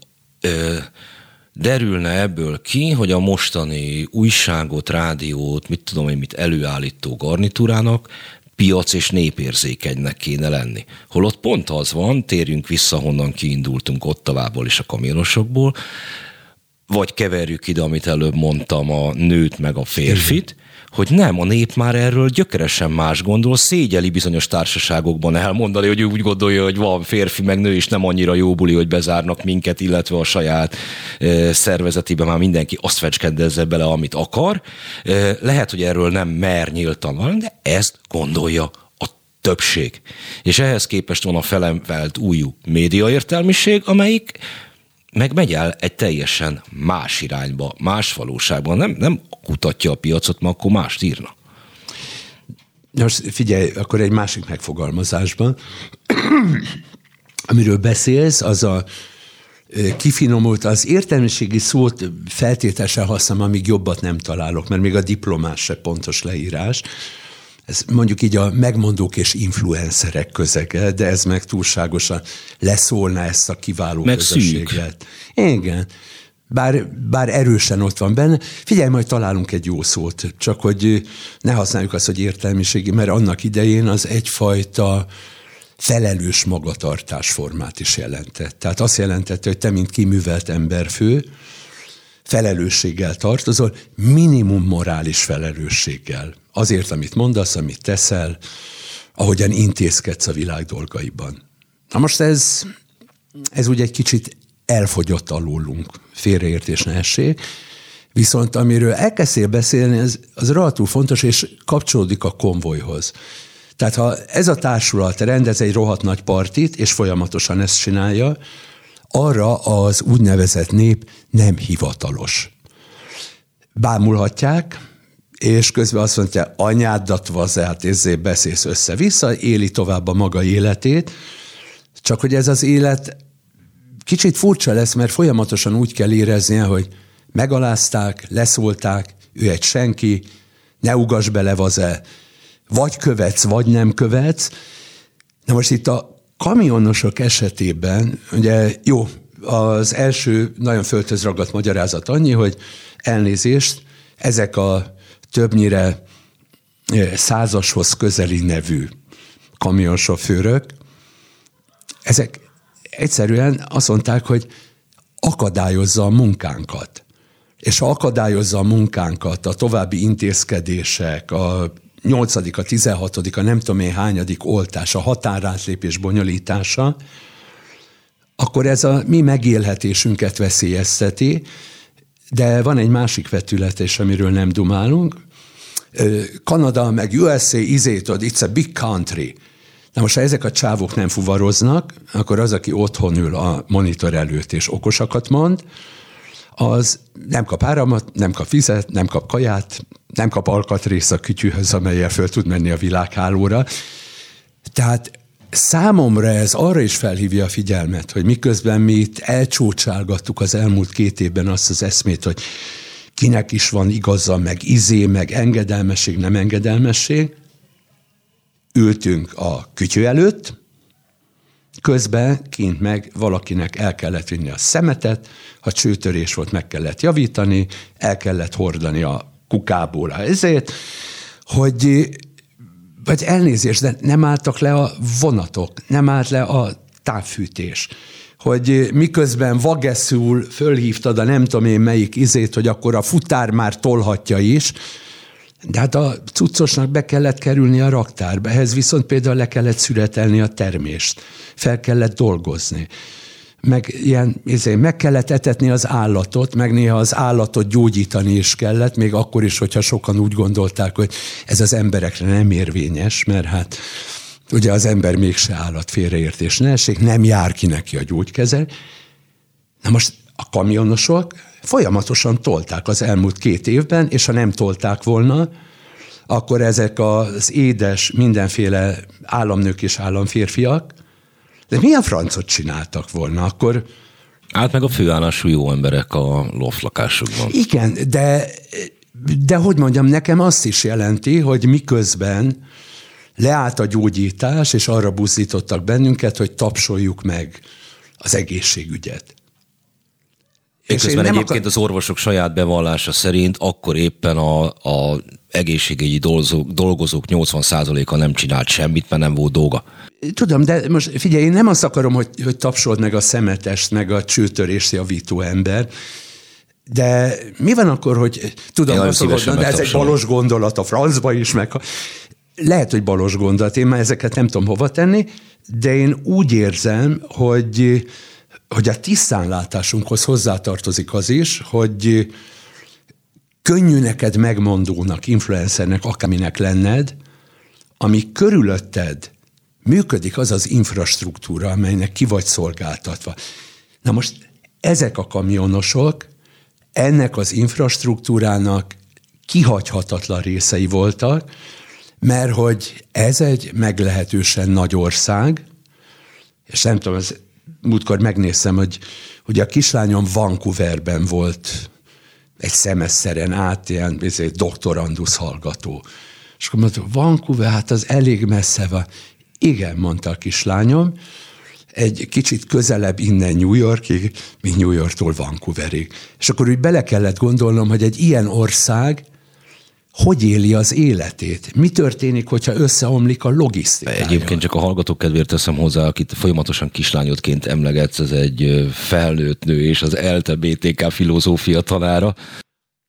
derülne ebből ki, hogy a mostani újságot, rádiót, mit tudom én, mit előállító garnitúrának piac és népérzékenynek kéne lenni. Holott pont az van, térjünk vissza, honnan kiindultunk Ottavából és a kamionosokból, vagy keverjük ide, amit előbb mondtam, a nőt meg a férfit, hogy nem, a nép már erről gyökeresen más gondol, szégyeli bizonyos társaságokban elmondani, hogy úgy gondolja, hogy van férfi meg nő, és nem annyira jó buli, hogy bezárnak minket, illetve a saját e, szervezetében már mindenki azt fecskendezze bele, amit akar. E, lehet, hogy erről nem mer nyíltan van, de ezt gondolja többség. És ehhez képest van a felemvelt újú médiaértelmiség, amelyik meg megy el egy teljesen más irányba, más valóságban. Nem, nem kutatja a piacot, mert akkor mást írna. Most figyelj, akkor egy másik megfogalmazásban, amiről beszélsz, az a kifinomult, az értelmiségi szót feltételesen használom, amíg jobbat nem találok, mert még a diplomás se pontos leírás. Ez mondjuk így a megmondók és influencerek közege, de ez meg túlságosan leszólna ezt a kiváló meg közösséget. Szűk. Igen. Bár, bár erősen ott van benne. Figyelj, majd találunk egy jó szót, csak hogy ne használjuk azt, hogy értelmiségi, mert annak idején az egyfajta felelős magatartásformát is jelentett. Tehát azt jelentette, hogy te, mint kiművelt emberfő, felelősséggel tartozol, minimum morális felelősséggel. Azért, amit mondasz, amit teszel, ahogyan intézkedsz a világ dolgaiban. Na most ez, ez ugye egy kicsit elfogyott alólunk, félreértés ne essék, viszont amiről elkezdtél beszélni, ez, az relatív fontos, és kapcsolódik a konvojhoz. Tehát ha ez a társulat rendez egy rohadt nagy partit, és folyamatosan ezt csinálja, arra az úgynevezett nép nem hivatalos. Bámulhatják, és közben azt mondja, anyádat vazát, ezért beszélsz össze-vissza, éli tovább a maga életét, csak hogy ez az élet kicsit furcsa lesz, mert folyamatosan úgy kell éreznie, hogy megalázták, leszólták, ő egy senki, ne ugass bele vaze, vagy követsz, vagy nem követsz. Na most itt a kamionosok esetében, ugye jó, az első nagyon földhöz ragadt magyarázat annyi, hogy elnézést, ezek a többnyire százashoz közeli nevű kamionsofőrök, ezek egyszerűen azt mondták, hogy akadályozza a munkánkat. És ha akadályozza a munkánkat, a további intézkedések, a 8 a 16 a nem tudom én hányadik oltás, a határátlépés bonyolítása, akkor ez a mi megélhetésünket veszélyezteti, de van egy másik vetület is, amiről nem dumálunk. Kanada meg USA, izétod, it's a big country. Na most, ha ezek a csávok nem fuvaroznak, akkor az, aki otthon ül a monitor előtt és okosakat mond, az nem kap áramot, nem kap vizet, nem kap kaját, nem kap alkatrész a kütyűhöz, amelyel föl tud menni a világhálóra. Tehát számomra ez arra is felhívja a figyelmet, hogy miközben mi itt elcsócsálgattuk az elmúlt két évben azt az eszmét, hogy kinek is van igaza, meg izé, meg engedelmesség, nem engedelmesség, ültünk a kütyű előtt, Közben kint meg valakinek el kellett vinni a szemetet, ha csőtörés volt, meg kellett javítani, el kellett hordani a kukából ezért, hogy vagy elnézést, de nem álltak le a vonatok, nem állt le a távfűtés hogy miközben vageszül fölhívtad a nem tudom én melyik izét, hogy akkor a futár már tolhatja is, de hát a cuccosnak be kellett kerülni a raktárba, ehhez viszont például le kellett szüretelni a termést, fel kellett dolgozni meg ilyen, izé, meg kellett etetni az állatot, meg néha az állatot gyógyítani is kellett, még akkor is, hogyha sokan úgy gondolták, hogy ez az emberekre nem érvényes, mert hát ugye az ember mégse állat félreértés ne essék, nem jár ki neki a gyógykezel. Na most a kamionosok folyamatosan tolták az elmúlt két évben, és ha nem tolták volna, akkor ezek az édes mindenféle államnők és államférfiak, de mi a francot csináltak volna? Akkor Át meg a főállású jó emberek a loftlakásokban. Igen, de, de hogy mondjam, nekem azt is jelenti, hogy miközben leállt a gyógyítás, és arra buzdítottak bennünket, hogy tapsoljuk meg az egészségügyet. És közben egyébként akar... az orvosok saját bevallása szerint akkor éppen a, a egészségügyi dolgozók, dolgozók 80%-a nem csinált semmit, mert nem volt dolga. Tudom, de most figyelj, én nem azt akarom, hogy, hogy tapsold meg a szemetest, meg a csőtörés javító ember, de mi van akkor, hogy tudom, azt mondod, de ez egy balos gondolat a francba is, meg lehet, hogy balos gondolat, én már ezeket nem tudom hova tenni, de én úgy érzem, hogy hogy a tisztánlátásunkhoz hozzátartozik az is, hogy könnyű neked megmondónak, influencernek, akárminek lenned, ami körülötted működik az az infrastruktúra, amelynek ki vagy szolgáltatva. Na most ezek a kamionosok ennek az infrastruktúrának kihagyhatatlan részei voltak, mert hogy ez egy meglehetősen nagy ország, és nem tudom, ez múltkor megnéztem, hogy, hogy a kislányom Vancouverben volt egy szemeszeren át, ilyen egy doktorandusz hallgató. És akkor mondtuk, Vancouver, hát az elég messze van. Igen, mondta a kislányom, egy kicsit közelebb innen New Yorkig, mint New Yorktól Vancouverig. És akkor úgy bele kellett gondolnom, hogy egy ilyen ország hogy éli az életét? Mi történik, hogyha összeomlik a logisztika? Egyébként csak a hallgatók kedvéért teszem hozzá, akit folyamatosan kislányodként emlegetsz, ez egy felnőtt nő és az ELTE BTK filozófia tanára.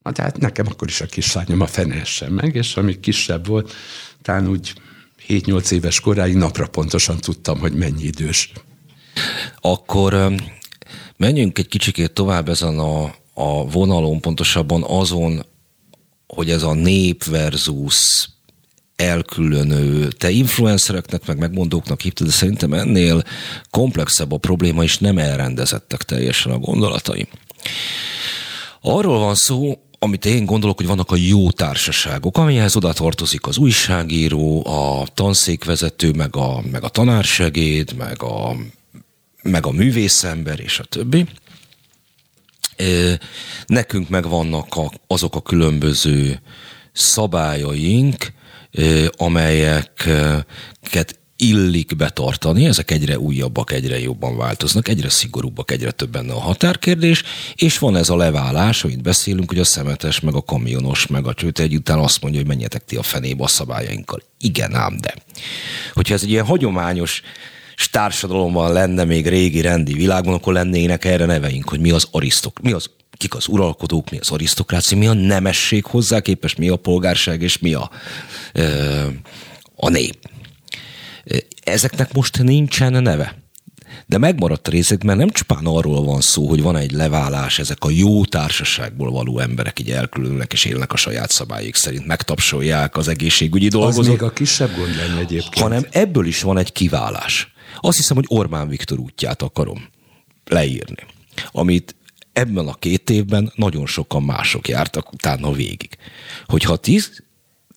Na, tehát nekem akkor is a kislányom a fene meg, és ami kisebb volt, talán úgy 7-8 éves koráig napra pontosan tudtam, hogy mennyi idős. Akkor menjünk egy kicsikét tovább ezen a, a vonalon, pontosabban azon, hogy ez a nép versus elkülönő, te influencereknek, meg megmondóknak hívtad, de szerintem ennél komplexebb a probléma, és nem elrendezettek teljesen a gondolataim. Arról van szó, amit én gondolok, hogy vannak a jó társaságok, amihez oda tartozik az újságíró, a tanszékvezető, meg a, meg a tanársegéd, meg a, meg a művészember, és a többi. Nekünk meg vannak a, azok a különböző szabályaink, amelyeket illik betartani, ezek egyre újabbak, egyre jobban változnak, egyre szigorúbbak, egyre több benne a határkérdés, és van ez a leválás, amit beszélünk, hogy a szemetes, meg a kamionos, meg a csőte egy azt mondja, hogy menjetek ti a fenébe a szabályainkkal. Igen ám, de. Hogyha ez egy ilyen hagyományos társadalomban lenne még régi rendi világban, akkor lennének erre neveink, hogy mi az arisztok, mi az kik az uralkodók, mi az arisztokrácia, mi a nemesség hozzá képes, mi a polgárság, és mi a, a nép. Ezeknek most nincsen neve. De megmaradt a részek, mert nem csupán arról van szó, hogy van egy leválás, ezek a jó társaságból való emberek így elkülönülnek és élnek a saját szabályok szerint, megtapsolják az egészségügyi dolgozók. Az még a kisebb gond lenne egyébként. Hanem ebből is van egy kiválás. Azt hiszem, hogy Orbán Viktor útját akarom leírni, amit ebben a két évben nagyon sokan mások jártak utána végig. Hogyha tíz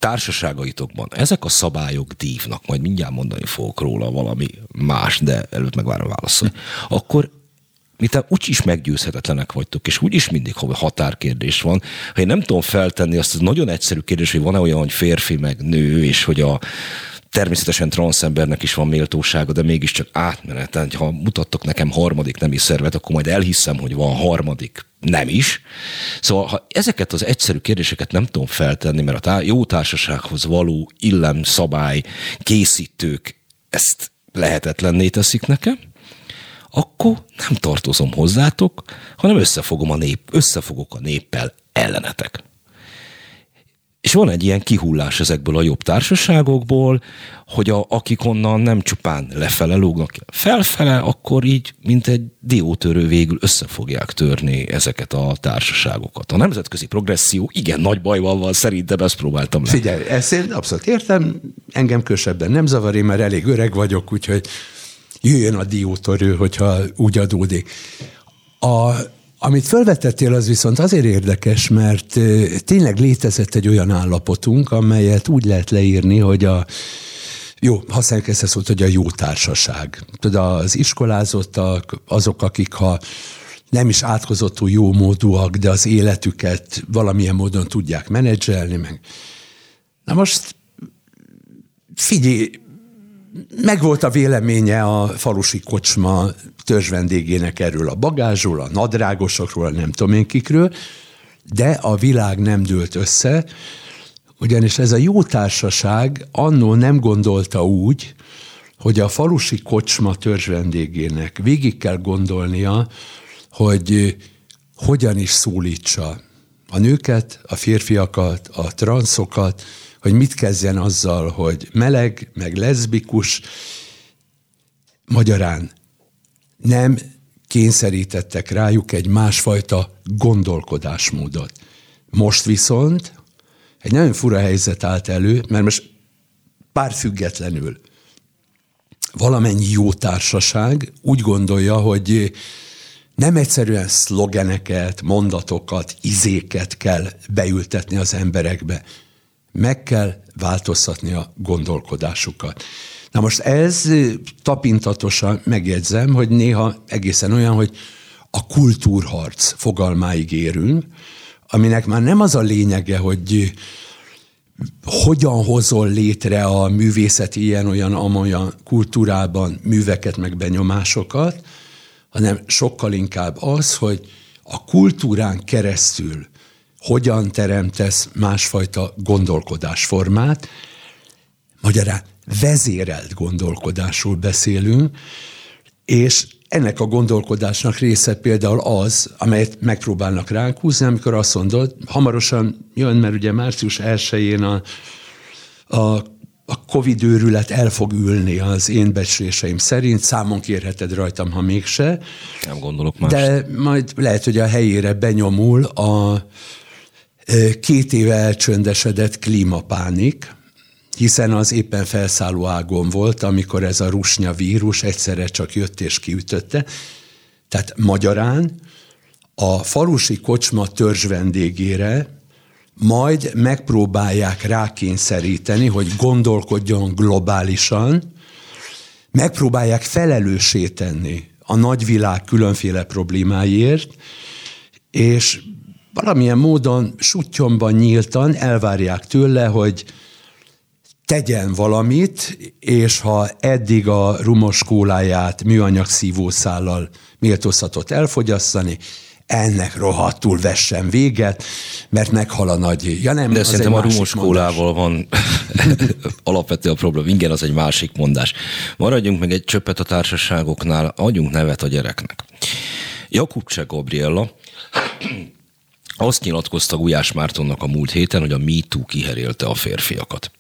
társaságaitokban. Ezek a szabályok dívnak, majd mindjárt mondani fogok róla valami más, de előtt megvárom válaszol, akkor miután úgyis meggyőzhetetlenek vagytok, és úgyis mindig határkérdés van, ha én nem tudom feltenni azt az nagyon egyszerű kérdés, hogy van-e olyan, hogy férfi meg nő, és hogy a természetesen transzembernek is van méltósága, de mégiscsak átmeneten, ha mutattok nekem harmadik nemi szervet, akkor majd elhiszem, hogy van harmadik nem is. Szóval, ha ezeket az egyszerű kérdéseket nem tudom feltenni, mert a jó társasághoz való illem, szabály, készítők ezt lehetetlenné teszik nekem, akkor nem tartozom hozzátok, hanem összefogom a nép, összefogok a néppel ellenetek. És van egy ilyen kihullás ezekből a jobb társaságokból, hogy a, akik onnan nem csupán lefele lógnak felfele, akkor így, mint egy diótörő végül össze fogják törni ezeket a társaságokat. A nemzetközi progresszió igen nagy bajval van, szerintem ezt próbáltam le. Figyelj, ezt én abszolút értem, engem kösebben nem zavar, én már elég öreg vagyok, úgyhogy jöjjön a diótörő, hogyha úgy adódik. A, amit felvetettél, az viszont azért érdekes, mert tényleg létezett egy olyan állapotunk, amelyet úgy lehet leírni, hogy a jó, használjuk ezt a hogy a jó társaság. Tudod, az iskolázottak, azok, akik ha nem is átkozottul jó módúak, de az életüket valamilyen módon tudják menedzselni, meg. Na most figyelj, meg volt a véleménye a falusi kocsma törzsvendégének erről a bagázsról, a nadrágosokról, nem tudom én kikről, de a világ nem dőlt össze, ugyanis ez a jó társaság annó nem gondolta úgy, hogy a falusi kocsma törzsvendégének végig kell gondolnia, hogy hogyan is szólítsa a nőket, a férfiakat, a transzokat, hogy mit kezdjen azzal, hogy meleg, meg leszbikus, magyarán nem kényszerítettek rájuk egy másfajta gondolkodásmódot. Most viszont egy nagyon fura helyzet állt elő, mert most pár függetlenül valamennyi jó társaság úgy gondolja, hogy nem egyszerűen szlogeneket, mondatokat, izéket kell beültetni az emberekbe. Meg kell változtatni a gondolkodásukat. Na most ez tapintatosan megjegyzem, hogy néha egészen olyan, hogy a kultúrharc fogalmáig érünk, aminek már nem az a lényege, hogy hogyan hozol létre a művészeti ilyen-olyan amolyan kultúrában műveket meg benyomásokat, hanem sokkal inkább az, hogy a kultúrán keresztül hogyan teremtesz másfajta gondolkodásformát, magyarán vezérelt gondolkodásról beszélünk, és ennek a gondolkodásnak része például az, amelyet megpróbálnak ránk húzni, amikor azt mondod, hamarosan jön, mert ugye március 1-én a, a a Covid őrület el fog ülni az én becsléseim szerint, számon kérheted rajtam, ha mégse. Nem gondolok más. De majd lehet, hogy a helyére benyomul a két éve elcsöndesedett klímapánik, hiszen az éppen felszálló ágon volt, amikor ez a rusnya vírus egyszerre csak jött és kiütötte. Tehát magyarán a falusi kocsma törzs vendégére majd megpróbálják rákényszeríteni, hogy gondolkodjon globálisan, megpróbálják felelőssé tenni a nagyvilág különféle problémáiért, és valamilyen módon sutyomban nyíltan elvárják tőle, hogy tegyen valamit, és ha eddig a rumos kóláját műanyag szívószállal méltózhatott elfogyasztani, ennek rohadtul vessen véget, mert meghal a nagy... Ja nem, De szerintem a rumos kólával van alapvető a probléma. Igen, az egy másik mondás. Maradjunk meg egy csöppet a társaságoknál, adjunk nevet a gyereknek. Jakub Gabriella azt nyilatkozta Gulyás Mártonnak a múlt héten, hogy a MeToo kiherélte a férfiakat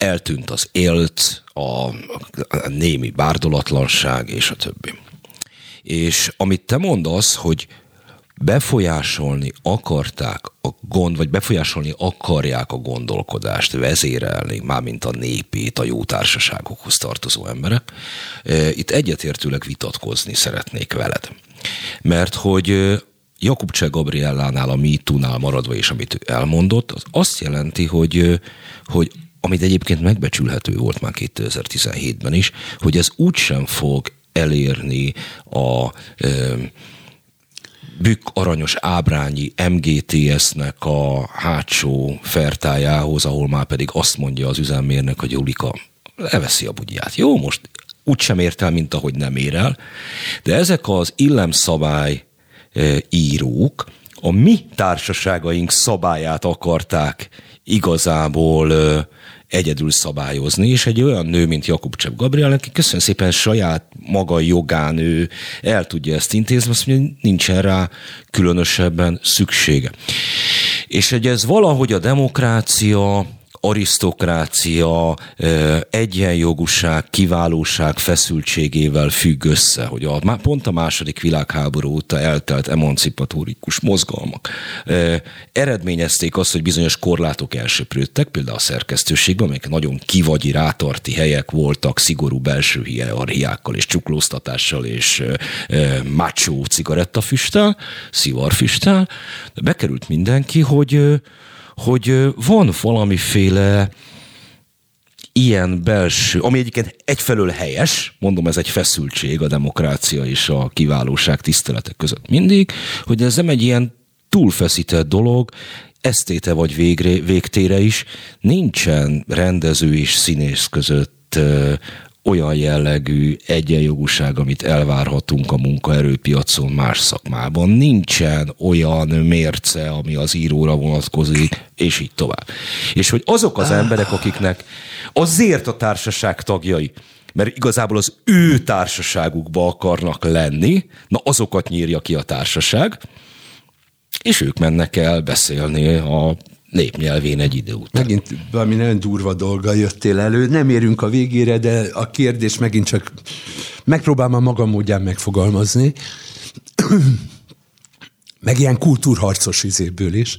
eltűnt az élt, a, némi bárdolatlanság és a többi. És amit te mondasz, hogy befolyásolni akarták a gond, vagy befolyásolni akarják a gondolkodást, vezérelni, mármint a népét, a jó társaságokhoz tartozó emberek. E, itt egyetértőleg vitatkozni szeretnék veled. Mert hogy Jakub Cseh Gabriellánál, a MeToo-nál maradva, és amit elmondott, az azt jelenti, hogy, hogy amit egyébként megbecsülhető volt már 2017-ben is, hogy ez úgysem fog elérni a ö, bükk aranyos ábrányi MGTS-nek a hátsó fertájához, ahol már pedig azt mondja az üzemmérnek, hogy Julika leveszi a bugyját. Jó, most úgy sem ért el, mint ahogy nem ér el, de ezek az illemszabály írók a mi társaságaink szabályát akarták igazából egyedül szabályozni, és egy olyan nő, mint Jakub Csep Gabriel, aki köszönöm szépen saját maga jogán ő el tudja ezt intézni, azt mondja, hogy nincsen rá különösebben szüksége. És hogy ez valahogy a demokrácia, arisztokrácia, egyenjogúság, kiválóság feszültségével függ össze, hogy a, pont a második világháború óta eltelt emancipatórikus mozgalmak eredményezték azt, hogy bizonyos korlátok elsöprődtek, például a szerkesztőségben, amelyek nagyon kivagyi, rátarti helyek voltak, szigorú belső hierarchiákkal és csuklóztatással és macho cigarettafüsttel, szivarfüsttel, bekerült mindenki, hogy hogy van valamiféle ilyen belső, ami egyébként egyfelől helyes, mondom, ez egy feszültség a demokrácia és a kiválóság tiszteletek között mindig, hogy ez nem egy ilyen túlfeszített dolog, esztéte vagy végre, végtére is, nincsen rendező és színész között olyan jellegű egyenjogúság, amit elvárhatunk a munkaerőpiacon más szakmában. Nincsen olyan mérce, ami az íróra vonatkozik, és így tovább. És hogy azok az emberek, akiknek azért a társaság tagjai, mert igazából az ő társaságukba akarnak lenni, na azokat nyírja ki a társaság, és ők mennek el beszélni a népnyelvén egy idő után. Megint valami nagyon durva dolga jöttél elő. Nem érünk a végére, de a kérdés megint csak megpróbálom a magam módján megfogalmazni. Meg ilyen kultúrharcos izéből is.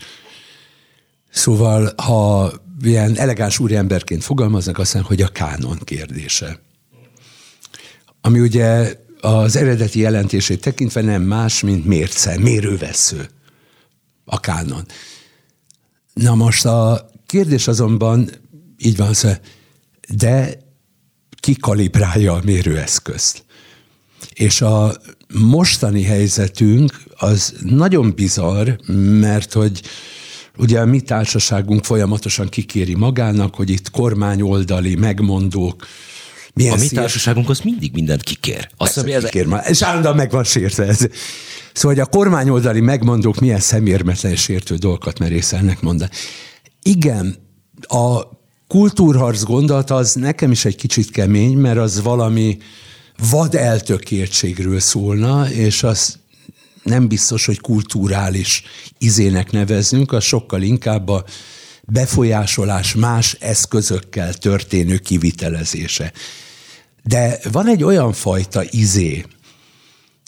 Szóval, ha ilyen elegáns úriemberként fogalmaznak, azt mondják, hogy a kánon kérdése. Ami ugye az eredeti jelentését tekintve nem más, mint mérce, mérővesző. A kánon. Na most a kérdés azonban így van, szóval, de ki kalibrálja a mérőeszközt? És a mostani helyzetünk az nagyon bizarr, mert hogy ugye a mi társaságunk folyamatosan kikéri magának, hogy itt kormányoldali megmondók, milyen a mi társaságunk az mindig mindent kikér. Azt hiszem, ez... kikér már. És állandóan meg van sértve ez. Szóval, hogy a kormányoldali megmondók milyen szemérmetlen sértő dolgokat merészelnek mondani. Igen, a kultúrharc gondolat az nekem is egy kicsit kemény, mert az valami vad eltökéltségről szólna, és az nem biztos, hogy kulturális izének nevezünk, az sokkal inkább a befolyásolás más eszközökkel történő kivitelezése. De van egy olyan fajta izé,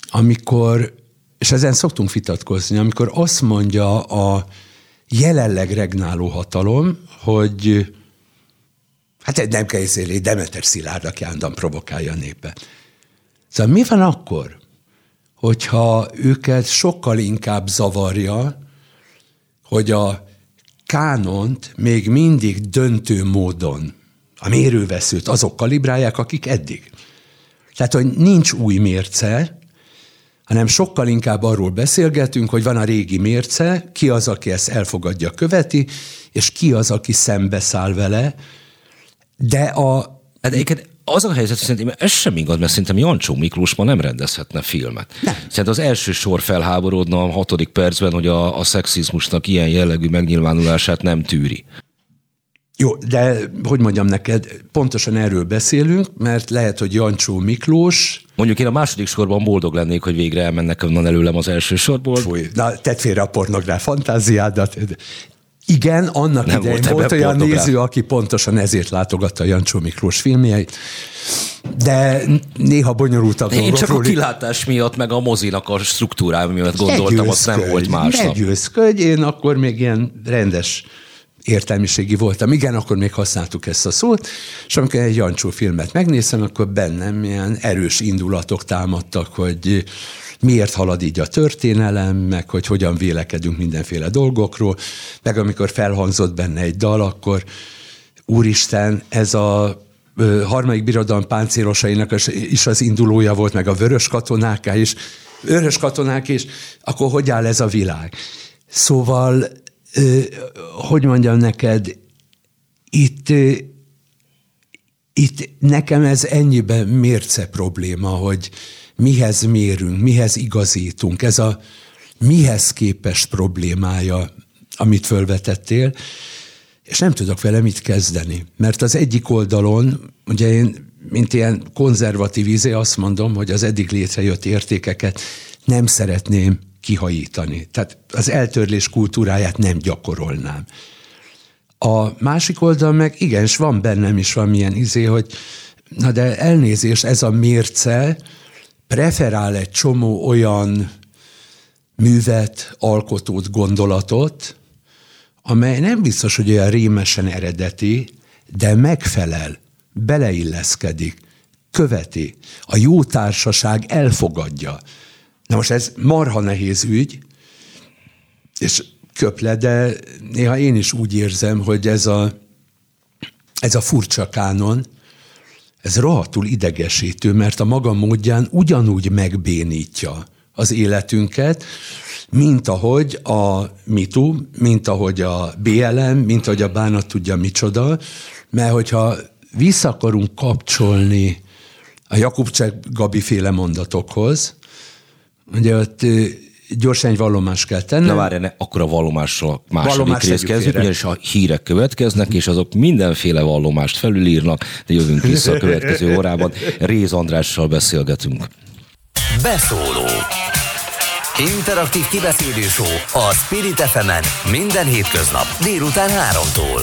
amikor, és ezen szoktunk vitatkozni, amikor azt mondja a jelenleg regnáló hatalom, hogy hát nem kell Demeter Szilárd, aki állandóan provokálja a népet. Szóval mi van akkor, hogyha őket sokkal inkább zavarja, hogy a kánont még mindig döntő módon a mérőveszőt azok kalibrálják, akik eddig. Tehát, hogy nincs új mérce, hanem sokkal inkább arról beszélgetünk, hogy van a régi mérce, ki az, aki ezt elfogadja, követi, és ki az, aki szembeszáll vele, de a... Hát az a helyzet, hogy szerintem ez sem igaz, mert szerintem Jancsó Miklós ma nem rendezhetne filmet. Nem. Szerintem az első sor felháborodna a hatodik percben, hogy a, a szexizmusnak ilyen jellegű megnyilvánulását nem tűri. Jó, de hogy mondjam neked, pontosan erről beszélünk, mert lehet, hogy Jancsó Miklós... Mondjuk én a második sorban boldog lennék, hogy végre elmennek onnan előlem az első sorból. Fúj, na, tedd félre a pornográl fantáziádat. Igen, annak nem idején volt, volt olyan néző, aki pontosan ezért látogatta Jancsó Miklós filmjeit, de néha bonyolultabb Én csak a kilátás miatt, meg a mozinak a struktúrája miatt gondoltam, az nem volt másnap. Ne én akkor még ilyen rendes értelmiségi voltam. Igen, akkor még használtuk ezt a szót, és amikor egy Jancsó filmet megnézem, akkor bennem ilyen erős indulatok támadtak, hogy miért halad így a történelem, meg hogy hogyan vélekedünk mindenféle dolgokról, meg amikor felhangzott benne egy dal, akkor úristen, ez a harmadik birodalom páncélosainak is az indulója volt, meg a vörös katonáká is, vörös katonák is, akkor hogy áll ez a világ? Szóval, hogy mondjam neked, itt, itt nekem ez ennyiben mérce probléma, hogy, mihez mérünk, mihez igazítunk. Ez a mihez képes problémája, amit fölvetettél, és nem tudok vele mit kezdeni. Mert az egyik oldalon, ugye én, mint ilyen konzervatív izé azt mondom, hogy az eddig létrejött értékeket nem szeretném kihajítani. Tehát az eltörlés kultúráját nem gyakorolnám. A másik oldal meg igenis van bennem is valamilyen izé, hogy na de elnézés, ez a mérce, preferál egy csomó olyan művet, alkotót, gondolatot, amely nem biztos, hogy olyan rémesen eredeti, de megfelel, beleilleszkedik, követi. A jó társaság elfogadja. Na most ez marha nehéz ügy, és köple, de néha én is úgy érzem, hogy ez a, ez a furcsa kánon, ez rohadtul idegesítő, mert a maga módján ugyanúgy megbénítja az életünket, mint ahogy a MeToo, mint ahogy a BLM, mint ahogy a bánat tudja micsoda, mert hogyha vissza akarunk kapcsolni a Jakub Gabi féle mondatokhoz, ugye ott gyorsan egy vallomást kell tenni. Na várj, ne, akkor a vallomásról második Vallomás rész kezdjük, ugyanis a hírek következnek, és azok mindenféle vallomást felülírnak, de jövünk vissza a következő órában. Réz Andrással beszélgetünk. Beszóló Interaktív kibeszélő show a Spirit fm minden hétköznap délután 3-tól.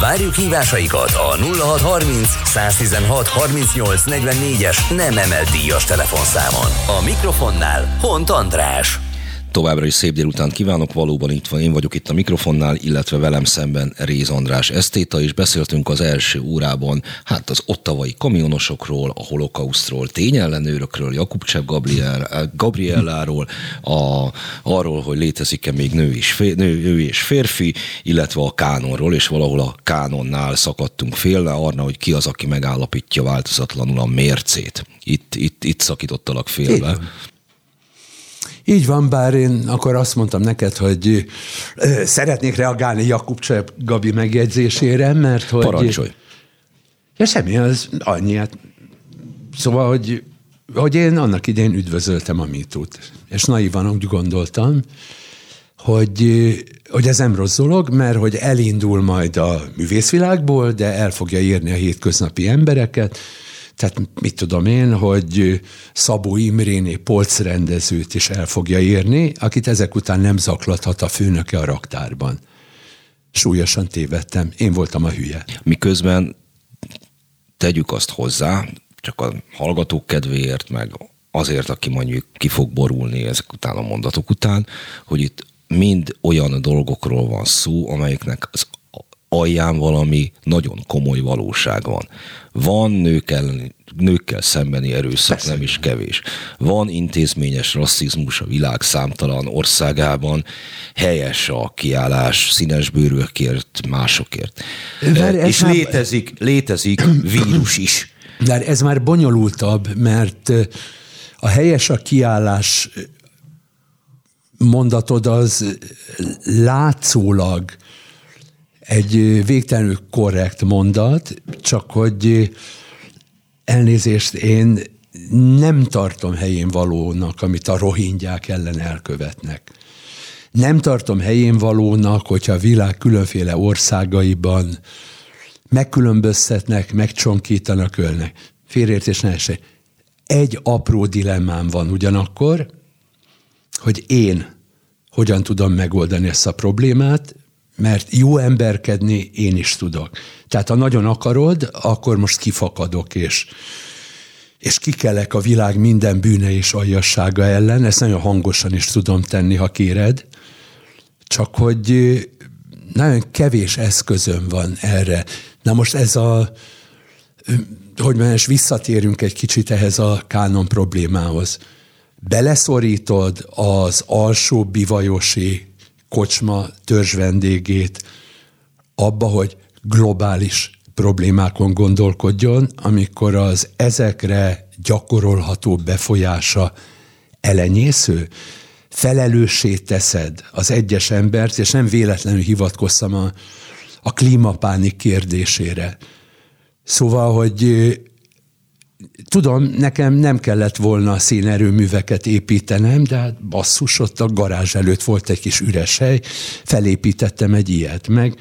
Várjuk hívásaikat a 0630 116 38 44-es nem emelt díjas telefonszámon. A mikrofonnál Hont András. Továbbra is szép délután kívánok, valóban itt van, én vagyok itt a mikrofonnál, illetve velem szemben Réz András Esztéta, és beszéltünk az első órában, hát az ottavai kamionosokról, a holokausztról, tényellenőrökről, Jakubcsev Gabriel, Gabrielláról, a, arról, hogy létezik-e még nő és, fér, nő, nő és férfi, illetve a kánonról, és valahol a kánonnál szakadtunk félre, arra, hogy ki az, aki megállapítja változatlanul a mércét. Itt, itt, itt szakítottalak félbe. Így van, bár én akkor azt mondtam neked, hogy szeretnék reagálni Jakub Gabi megjegyzésére, mert hogy... Parancsolj! Ja, semmi, az annyi. Hát, szóval, hogy, hogy én annak idején üdvözöltem a mitút. És naívan úgy gondoltam, hogy, hogy ez nem rossz dolog, mert hogy elindul majd a művészvilágból, de el fogja írni a hétköznapi embereket, tehát mit tudom én, hogy Szabó Imréné polcrendezőt is el fogja írni, akit ezek után nem zaklathat a főnöke a raktárban. Súlyosan tévedtem, én voltam a hülye. Miközben tegyük azt hozzá, csak a hallgatók kedvéért, meg azért, aki mondjuk ki fog borulni ezek után a mondatok után, hogy itt mind olyan dolgokról van szó, amelyeknek az alján valami nagyon komoly valóság van. Van nőkkel, nőkkel szembeni erőszak, Persze. nem is kevés. Van intézményes rasszizmus a világ számtalan országában, helyes a kiállás színesbőrűekért, másokért. Vár, És már... létezik, létezik vírus is. De ez már bonyolultabb, mert a helyes a kiállás mondatod az látszólag egy végtelenül korrekt mondat, csak hogy elnézést én nem tartom helyén valónak, amit a rohingyák ellen elkövetnek. Nem tartom helyén valónak, hogyha a világ különféle országaiban megkülönböztetnek, megcsonkítanak, ölnek. Félértés ne esély. Egy apró dilemmám van ugyanakkor, hogy én hogyan tudom megoldani ezt a problémát, mert jó emberkedni én is tudok. Tehát ha nagyon akarod, akkor most kifakadok, és, és kikelek a világ minden bűne és aljassága ellen. Ezt nagyon hangosan is tudom tenni, ha kéred. Csak hogy nagyon kevés eszközöm van erre. Na most ez a, hogy mondjam, és visszatérünk egy kicsit ehhez a kánon problémához. Beleszorítod az alsó bivajosi kocsma törzs vendégét abba, hogy globális problémákon gondolkodjon, amikor az ezekre gyakorolható befolyása elenyésző, felelőssé teszed az egyes embert, és nem véletlenül hivatkoztam a, a klímapánik kérdésére. Szóval, hogy Tudom, nekem nem kellett volna szénerőműveket építenem, de hát basszus, ott a garázs előtt volt egy kis üres hely, felépítettem egy ilyet, meg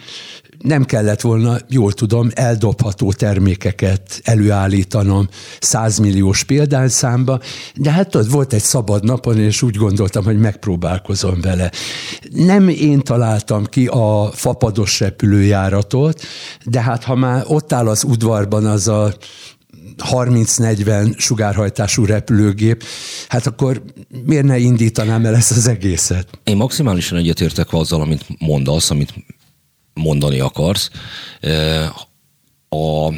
nem kellett volna, jól tudom, eldobható termékeket előállítanom százmilliós példányszámba, de hát ott volt egy szabad napon, és úgy gondoltam, hogy megpróbálkozom vele. Nem én találtam ki a fapados repülőjáratot, de hát ha már ott áll az udvarban az a 30-40 sugárhajtású repülőgép, hát akkor miért ne indítanám el ezt az egészet? Én maximálisan egyetértek azzal, amit mondasz, amit mondani akarsz. A,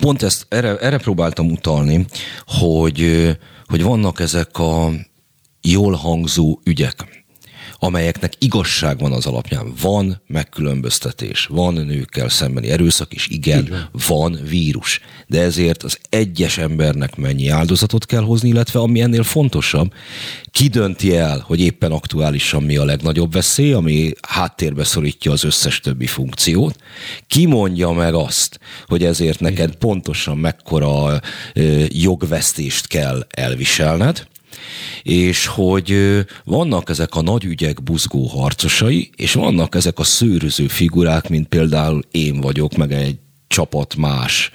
pont ezt, erre, erre próbáltam utalni, hogy, hogy vannak ezek a jól hangzó ügyek, amelyeknek igazság van az alapján. Van megkülönböztetés, van nőkkel szembeni erőszak, és igen, van. van vírus. De ezért az egyes embernek mennyi áldozatot kell hozni, illetve ami ennél fontosabb, ki dönti el, hogy éppen aktuálisan mi a legnagyobb veszély, ami háttérbe szorítja az összes többi funkciót. Ki mondja meg azt, hogy ezért neked pontosan mekkora jogvesztést kell elviselned, és hogy vannak ezek a nagy ügyek buzgó harcosai, és vannak ezek a szőröző figurák, mint például én vagyok, meg egy csapat más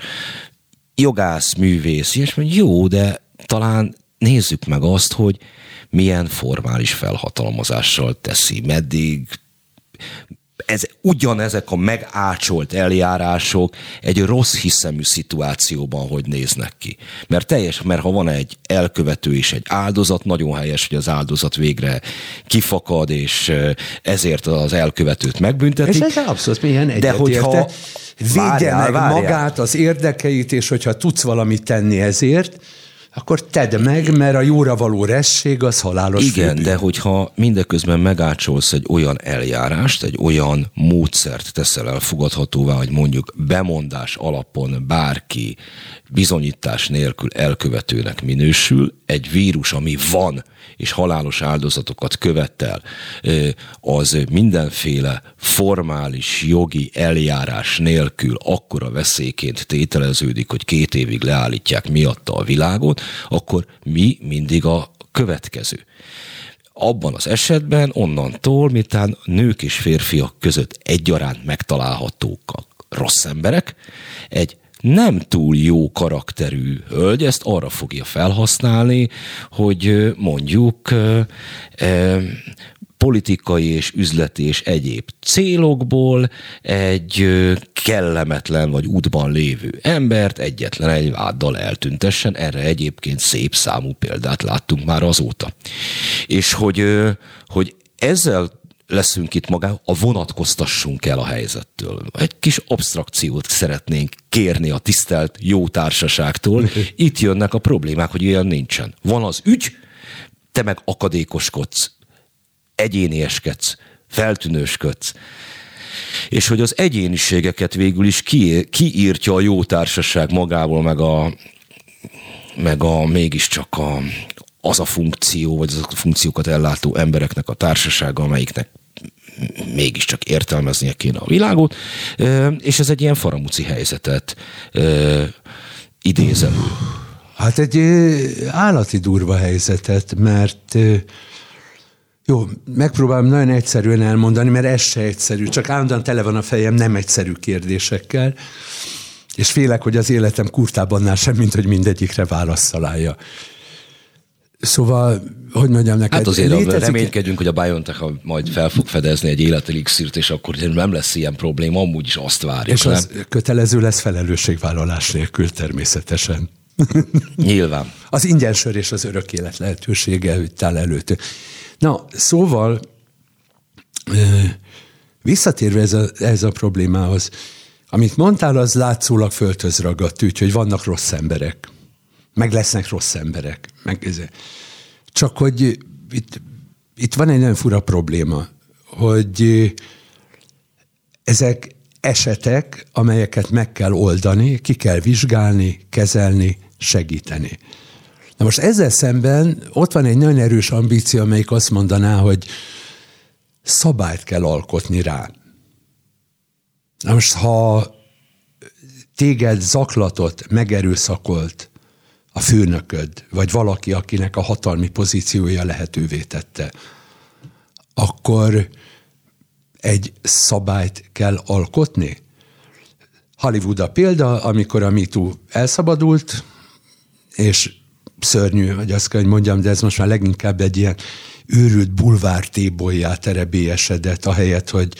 jogász, művész, és mondja, jó, de talán nézzük meg azt, hogy milyen formális felhatalmazással teszi, meddig ez, ugyanezek a megácsolt eljárások egy rossz hiszemű szituációban hogy néznek ki. Mert teljes, mert ha van egy elkövető és egy áldozat, nagyon helyes, hogy az áldozat végre kifakad, és ezért az elkövetőt megbüntetik. És ez abszolút milyen De hogyha védje várjál, meg várjál. magát, az érdekeit, és hogyha tudsz valamit tenni ezért, akkor tedd meg, mert a jóra való resség az halálos Igen, főbűn. de hogyha mindeközben megácsolsz egy olyan eljárást, egy olyan módszert teszel elfogadhatóvá, hogy mondjuk bemondás alapon bárki bizonyítás nélkül elkövetőnek minősül, egy vírus, ami van, és halálos áldozatokat követel, az mindenféle formális jogi eljárás nélkül akkora veszélyként tételeződik, hogy két évig leállítják miatta a világot, akkor mi mindig a következő. Abban az esetben onnantól, miután nők és férfiak között egyaránt megtalálhatók a rossz emberek, egy nem túl jó karakterű hölgy ezt arra fogja felhasználni, hogy mondjuk politikai és üzleti és egyéb célokból egy kellemetlen vagy útban lévő embert egyetlen egy váddal eltüntessen. Erre egyébként szép számú példát láttunk már azóta. És hogy, hogy ezzel leszünk itt magá, a vonatkoztassunk el a helyzettől. Egy kis abstrakciót szeretnénk kérni a tisztelt jó társaságtól. Itt jönnek a problémák, hogy ilyen nincsen. Van az ügy, te meg akadékoskodsz, egyénieskedsz, feltűnősködsz. És hogy az egyéniségeket végül is ki, kiírtja a jó társaság magából, meg a, meg a mégiscsak a, az a funkció, vagy az a funkciókat ellátó embereknek a társasága, amelyiknek mégiscsak értelmeznie kéne a világot, és ez egy ilyen faramuci helyzetet idéz elő. Hát egy állati durva helyzetet, mert jó, megpróbálom nagyon egyszerűen elmondani, mert ez se egyszerű, csak állandóan tele van a fejem nem egyszerű kérdésekkel, és félek, hogy az életem kurtában sem, mint hogy mindegyikre választ találja. Szóval, hogy mondjam neked? Hát azért létezik... reménykedjünk, hogy a BioNTech majd fel fog fedezni egy életelixírt, és akkor nem lesz ilyen probléma, amúgy is azt várjuk. És az nem? kötelező lesz felelősségvállalás nélkül természetesen. Nyilván. az ingyensör és az örök élet lehetősége áll előtt. Na, szóval visszatérve ez a, ez a problémához, amit mondtál, az látszólag földhöz ragadt, úgyhogy vannak rossz emberek meg lesznek rossz emberek. Meg ez. Csak hogy itt, itt van egy nagyon fura probléma, hogy ezek esetek, amelyeket meg kell oldani, ki kell vizsgálni, kezelni, segíteni. Na most ezzel szemben ott van egy nagyon erős ambíció, amelyik azt mondaná, hogy szabályt kell alkotni rá. Na most, ha téged zaklatott, megerőszakolt, a főnököd, vagy valaki, akinek a hatalmi pozíciója lehetővé tette, akkor egy szabályt kell alkotni? Hollywood a példa, amikor a MeToo elszabadult, és szörnyű, hogy azt kell, hogy mondjam, de ez most már leginkább egy ilyen őrült bulvár tébolyá terebélyesedett, ahelyett, hogy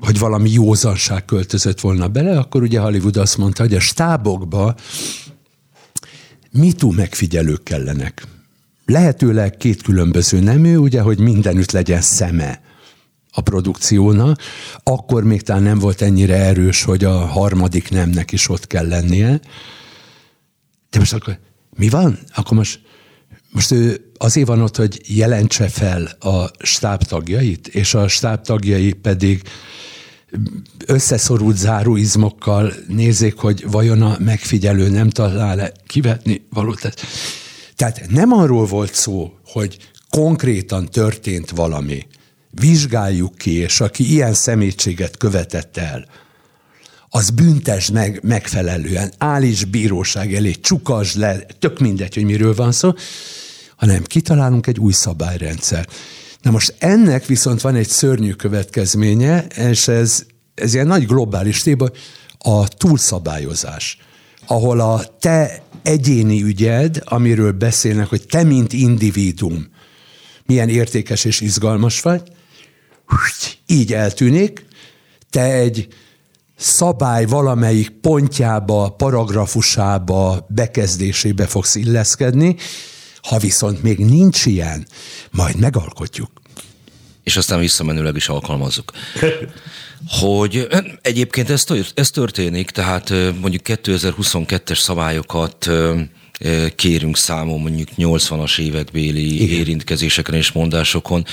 hogy valami józanság költözött volna bele, akkor ugye Hollywood azt mondta, hogy a stábokba mitú megfigyelők kellenek. Lehetőleg két különböző nemű, ugye, hogy mindenütt legyen szeme a produkcióna, akkor még talán nem volt ennyire erős, hogy a harmadik nemnek is ott kell lennie. De most akkor mi van? Akkor most, most ő azért van ott, hogy jelentse fel a stáb tagjait, és a stáb tagjai pedig összeszorult záróizmokkal nézzék, hogy vajon a megfigyelő nem talál-e kivetni valót. Tehát nem arról volt szó, hogy konkrétan történt valami, vizsgáljuk ki, és aki ilyen szemétséget követett el, az büntes meg megfelelően, állíts bíróság elé, csukas le, tök mindegy, hogy miről van szó, hanem kitalálunk egy új szabályrendszer. Na most ennek viszont van egy szörnyű következménye, és ez, ez ilyen nagy globális téma, a túlszabályozás, ahol a te egyéni ügyed, amiről beszélnek, hogy te, mint individuum, milyen értékes és izgalmas vagy, így eltűnik, te egy szabály valamelyik pontjába, paragrafusába, bekezdésébe fogsz illeszkedni, ha viszont még nincs ilyen, majd megalkotjuk. És aztán visszamenőleg is alkalmazzuk. Hogy egyébként ez, ez történik, tehát mondjuk 2022-es szabályokat kérünk számon mondjuk 80-as évekbéli Igen. érintkezéseken és mondásokon,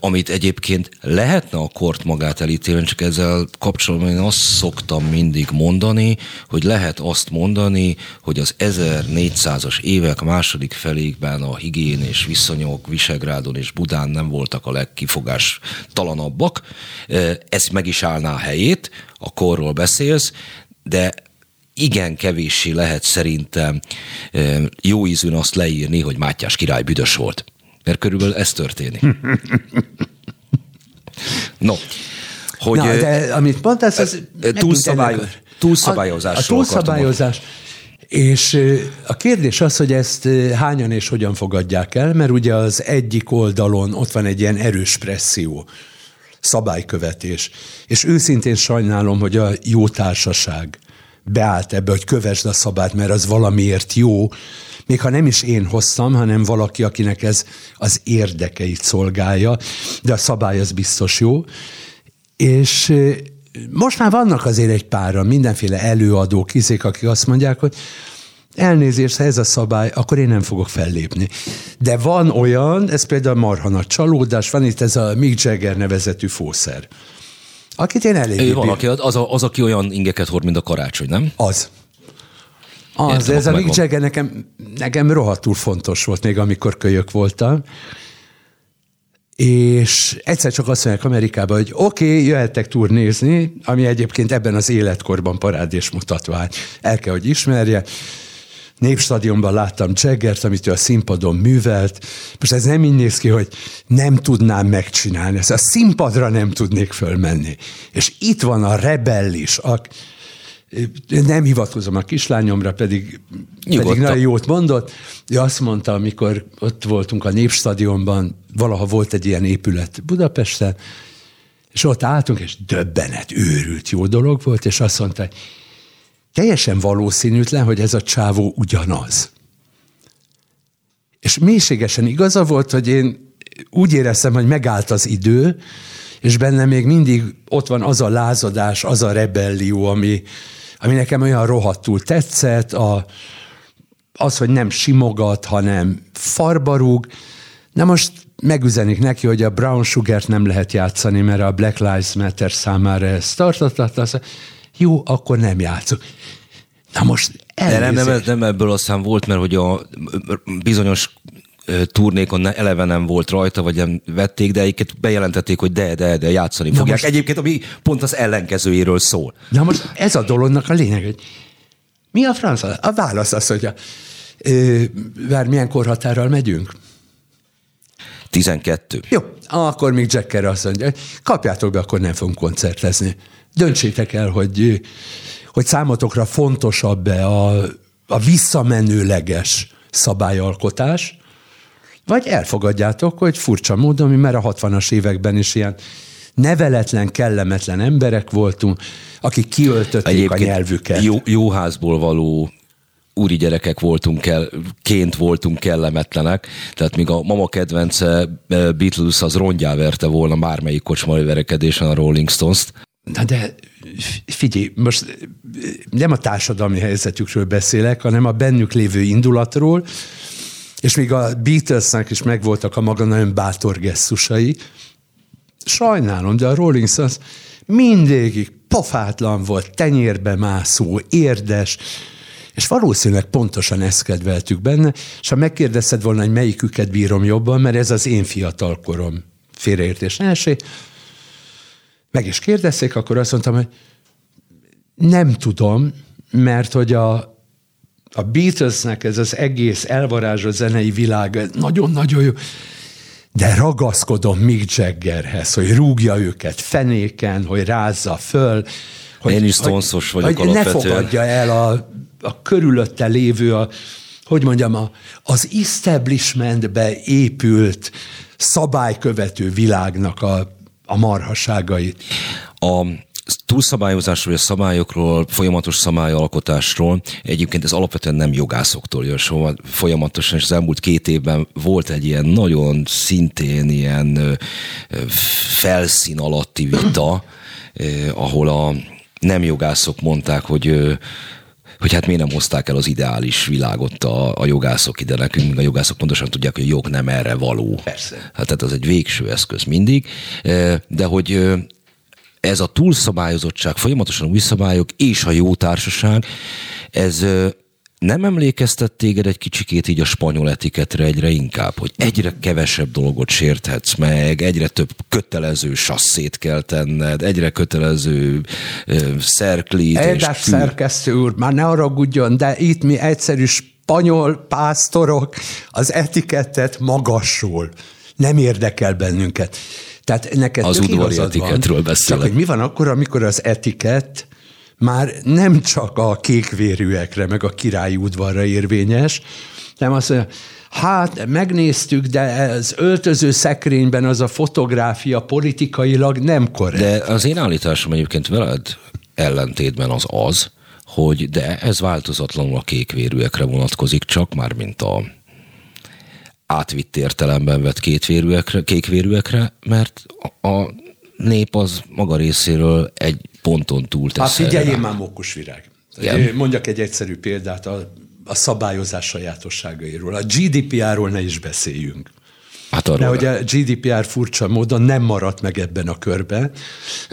amit egyébként lehetne a kort magát elítélni, csak ezzel kapcsolatban én azt szoktam mindig mondani, hogy lehet azt mondani, hogy az 1400-as évek második felékben a higiénés viszonyok Visegrádon és Budán nem voltak a legkifogás talanabbak. Ez meg is állná a helyét, a korról beszélsz, de igen kevéssé lehet szerintem jó ízűn azt leírni, hogy Mátyás király büdös volt. Mert körülbelül ez történik. No, hogy... Na, de amit mondtál, az túlszabály, túlszabályozás. A, a túlszabályozás. És a kérdés az, hogy ezt hányan és hogyan fogadják el, mert ugye az egyik oldalon ott van egy ilyen erős presszió, szabálykövetés. És őszintén sajnálom, hogy a jó társaság beállt ebbe, hogy kövesd a szabályt, mert az valamiért jó, még ha nem is én hoztam, hanem valaki, akinek ez az érdekeit szolgálja, de a szabály az biztos jó. És most már vannak azért egy pára mindenféle előadók, izék, akik azt mondják, hogy elnézést, ha ez a szabály, akkor én nem fogok fellépni. De van olyan, ez például marha nagy csalódás, van itt ez a Mick Jagger nevezetű fószer, akit én elég. Van, aki, az, a, az, aki olyan ingeket hord, mint a karácsony, nem? Az. Az, Értem, ez a Mick Jagger nekem, nekem rohadtul fontos volt még, amikor kölyök voltam és egyszer csak azt mondják Amerikában, hogy oké, okay, jöhettek turnézni, ami egyébként ebben az életkorban parádés mutatvány. El kell, hogy ismerje. Népstadionban láttam Jaggert, amit ő a színpadon művelt. Most ez nem így néz ki, hogy nem tudnám megcsinálni, ezt a színpadra nem tudnék fölmenni. És itt van a rebellis, a, nem hivatkozom a kislányomra, pedig, pedig nagyon jót mondott. Ő azt mondta, amikor ott voltunk a Népstadionban, valaha volt egy ilyen épület Budapesten, és ott álltunk, és döbbenet, őrült jó dolog volt, és azt mondta, hogy teljesen valószínűtlen, hogy ez a csávó ugyanaz. És mélységesen igaza volt, hogy én úgy éreztem, hogy megállt az idő, és benne még mindig ott van az a lázadás, az a rebellió, ami, ami nekem olyan rohadtul tetszett, a, az, hogy nem simogat, hanem farbarúg. Na most megüzenik neki, hogy a Brown Sugar-t nem lehet játszani, mert a Black Lives Matter számára ezt tartott, az, jó, akkor nem játszok. Na most De nem, nem, nem ebből aztán volt, mert hogy a bizonyos turnékon eleve nem volt rajta, vagy nem vették, de egyiket bejelentették, hogy de, de, de játszani Na fogják. Most... Egyébként, ami pont az ellenkezőjéről szól. Na most ez a dolognak a lényeg, hogy mi a franc? A válasz az, hogy a, ö, vár, milyen korhatárral megyünk? 12. Jó, akkor még Jacker azt mondja, kapjátok be, akkor nem fogunk koncertezni. Döntsétek el, hogy, hogy számotokra fontosabb-e a, a visszamenőleges szabályalkotás, vagy elfogadjátok, hogy furcsa módon, mi már a 60-as években is ilyen neveletlen, kellemetlen emberek voltunk, akik kiöltötték Egyébként a nyelvüket. Jó, jó házból való úri gyerekek voltunk, kell, ként voltunk kellemetlenek, tehát míg a mama kedvence eh, Beatles az rongyá verte volna bármelyik kocsmai verekedésen a Rolling Stones-t. Na de figyelj, most eh, nem a társadalmi helyzetükről beszélek, hanem a bennük lévő indulatról, és még a Beatlesnek is megvoltak a maga nagyon bátor gesztusai. Sajnálom, de a Rolling Stones mindégig pofátlan volt, tenyérbe mászó, érdes, és valószínűleg pontosan ezt kedveltük benne, és ha megkérdezted volna, hogy melyiküket bírom jobban, mert ez az én fiatalkorom félreértés első, meg is kérdezték, akkor azt mondtam, hogy nem tudom, mert hogy a, a Beatlesnek ez az egész elvarázsolt zenei világ nagyon-nagyon jó, de ragaszkodom Mick Jaggerhez, hogy rúgja őket fenéken, hogy rázza föl. Hogy, Én is szonszos vagyok hogy ne fogadja el a, a körülötte lévő, a, hogy mondjam, a, az establishmentbe épült szabálykövető világnak a, a marhaságait. A túlszabályozásról, a szabályokról, folyamatos szabályalkotásról egyébként ez alapvetően nem jogászoktól jön, szóval folyamatosan, és az elmúlt két évben volt egy ilyen nagyon szintén ilyen felszín alatti vita, ahol a nem jogászok mondták, hogy hogy hát miért nem hozták el az ideális világot a, a jogászok ide nekünk, a jogászok pontosan tudják, hogy a jog nem erre való. Persze. Hát tehát az egy végső eszköz mindig, de hogy ez a túlszabályozottság, folyamatosan új szabályok és a jó társaság, ez nem emlékeztet téged egy kicsikét így a spanyol etiketre egyre inkább, hogy egyre kevesebb dolgot sérthetsz meg, egyre több kötelező sasszét kell tenned, egyre kötelező ö, szerklét. Eldás szerkesztő úr, már ne haragudjon, de itt mi egyszerű spanyol pásztorok az etikettet magasról. Nem érdekel bennünket. Tehát neked az udvari etiketről beszélek. Csak hogy mi van akkor, amikor az etikett már nem csak a kékvérűekre, meg a királyi udvarra érvényes, nem azt mondja, hát megnéztük, de az öltöző szekrényben az a fotográfia politikailag nem korrekt. De az én állításom egyébként veled ellentétben az az, hogy de ez változatlanul a kékvérűekre vonatkozik, csak már mint a átvitt értelemben vett kétvérűekre, kékvérűekre, mert a nép az maga részéről egy ponton túl tesz. Hát figyeljél már virág. Igen. Mondjak egy egyszerű példát a, a szabályozás sajátosságairól. A GDPR-ról ne is beszéljünk. Hát arról De hogy a GDPR furcsa módon nem maradt meg ebben a körben,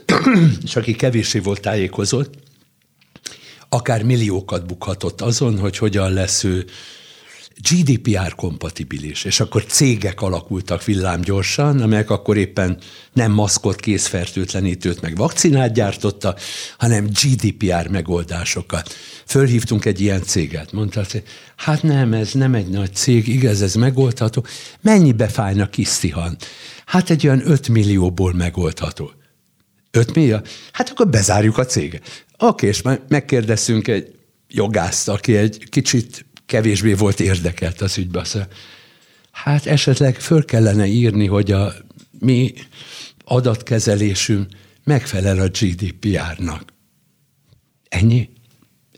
és aki kevésé volt tájékozott, akár milliókat bukhatott azon, hogy hogyan lesz ő GDPR kompatibilis, és akkor cégek alakultak villámgyorsan, amelyek akkor éppen nem maszkot, készfertőtlenítőt, meg vakcinát gyártotta, hanem GDPR megoldásokat. Fölhívtunk egy ilyen céget, mondta, hogy hát nem, ez nem egy nagy cég, igaz, ez megoldható. Mennyibe fájna kisztihan? Hát egy olyan 5 millióból megoldható. 5 millió? Hát akkor bezárjuk a céget. Oké, és megkérdezünk egy jogászt, aki egy kicsit kevésbé volt érdekelt az ügybe. Hát esetleg föl kellene írni, hogy a mi adatkezelésünk megfelel a GDPR-nak. Ennyi?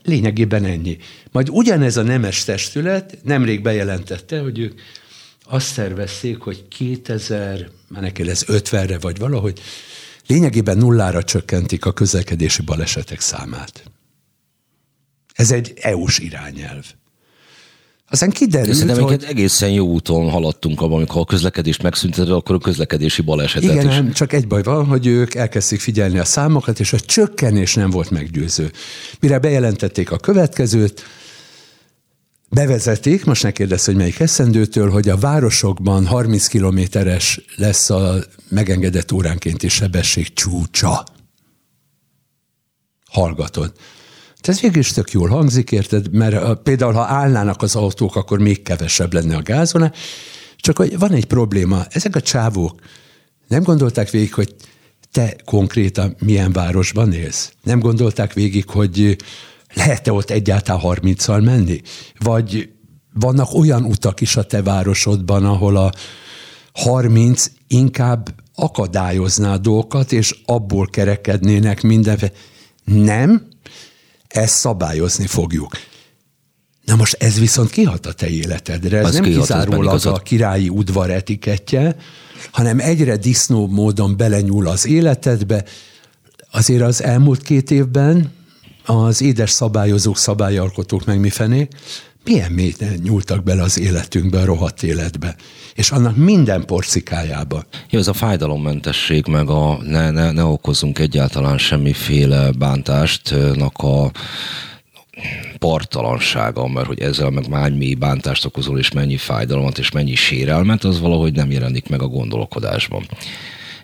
Lényegében ennyi. Majd ugyanez a nemes testület nemrég bejelentette, hogy ők azt tervezték, hogy 2000, már neki lesz 50-re vagy valahogy, lényegében nullára csökkentik a közlekedési balesetek számát. Ez egy EU-s irányelv. Aztán kiderült, Szerintem hogy... egészen jó úton haladtunk abban, amikor a közlekedést megszünteted, akkor a közlekedési balesetet Igen, is. Nem, csak egy baj van, hogy ők elkezdték figyelni a számokat, és a csökkenés nem volt meggyőző. Mire bejelentették a következőt, bevezetik, most ne kérdezz, hogy melyik eszendőtől, hogy a városokban 30 kilométeres lesz a megengedett óránkénti sebesség csúcsa. Hallgatod. Ez végül is tök jól hangzik, érted? Mert például, ha állnának az autók, akkor még kevesebb lenne a gázona. Csak hogy van egy probléma. Ezek a csávók nem gondolták végig, hogy te konkrétan milyen városban élsz? Nem gondolták végig, hogy lehet-e ott egyáltalán 30-szal menni? Vagy vannak olyan utak is a te városodban, ahol a 30 inkább akadályozná a dolgokat, és abból kerekednének mindenféle. Nem, ezt szabályozni fogjuk. Na most ez viszont kihat a te életedre. Ez az nem kizárólag a királyi udvar etikettje, hanem egyre disznóbb módon belenyúl az életedbe. Azért az elmúlt két évben az édes szabályozók, szabályalkotók meg mi fené, milyen mélyen nyúltak bele az életünkbe, a rohadt életbe, és annak minden porcikájába. Jó, ez a fájdalommentesség, meg a ne, ne, ne okozunk egyáltalán semmiféle bántástnak a partalansága, mert hogy ezzel meg mennyi bántást okozol, és mennyi fájdalmat, és mennyi sérelmet, az valahogy nem jelenik meg a gondolkodásban.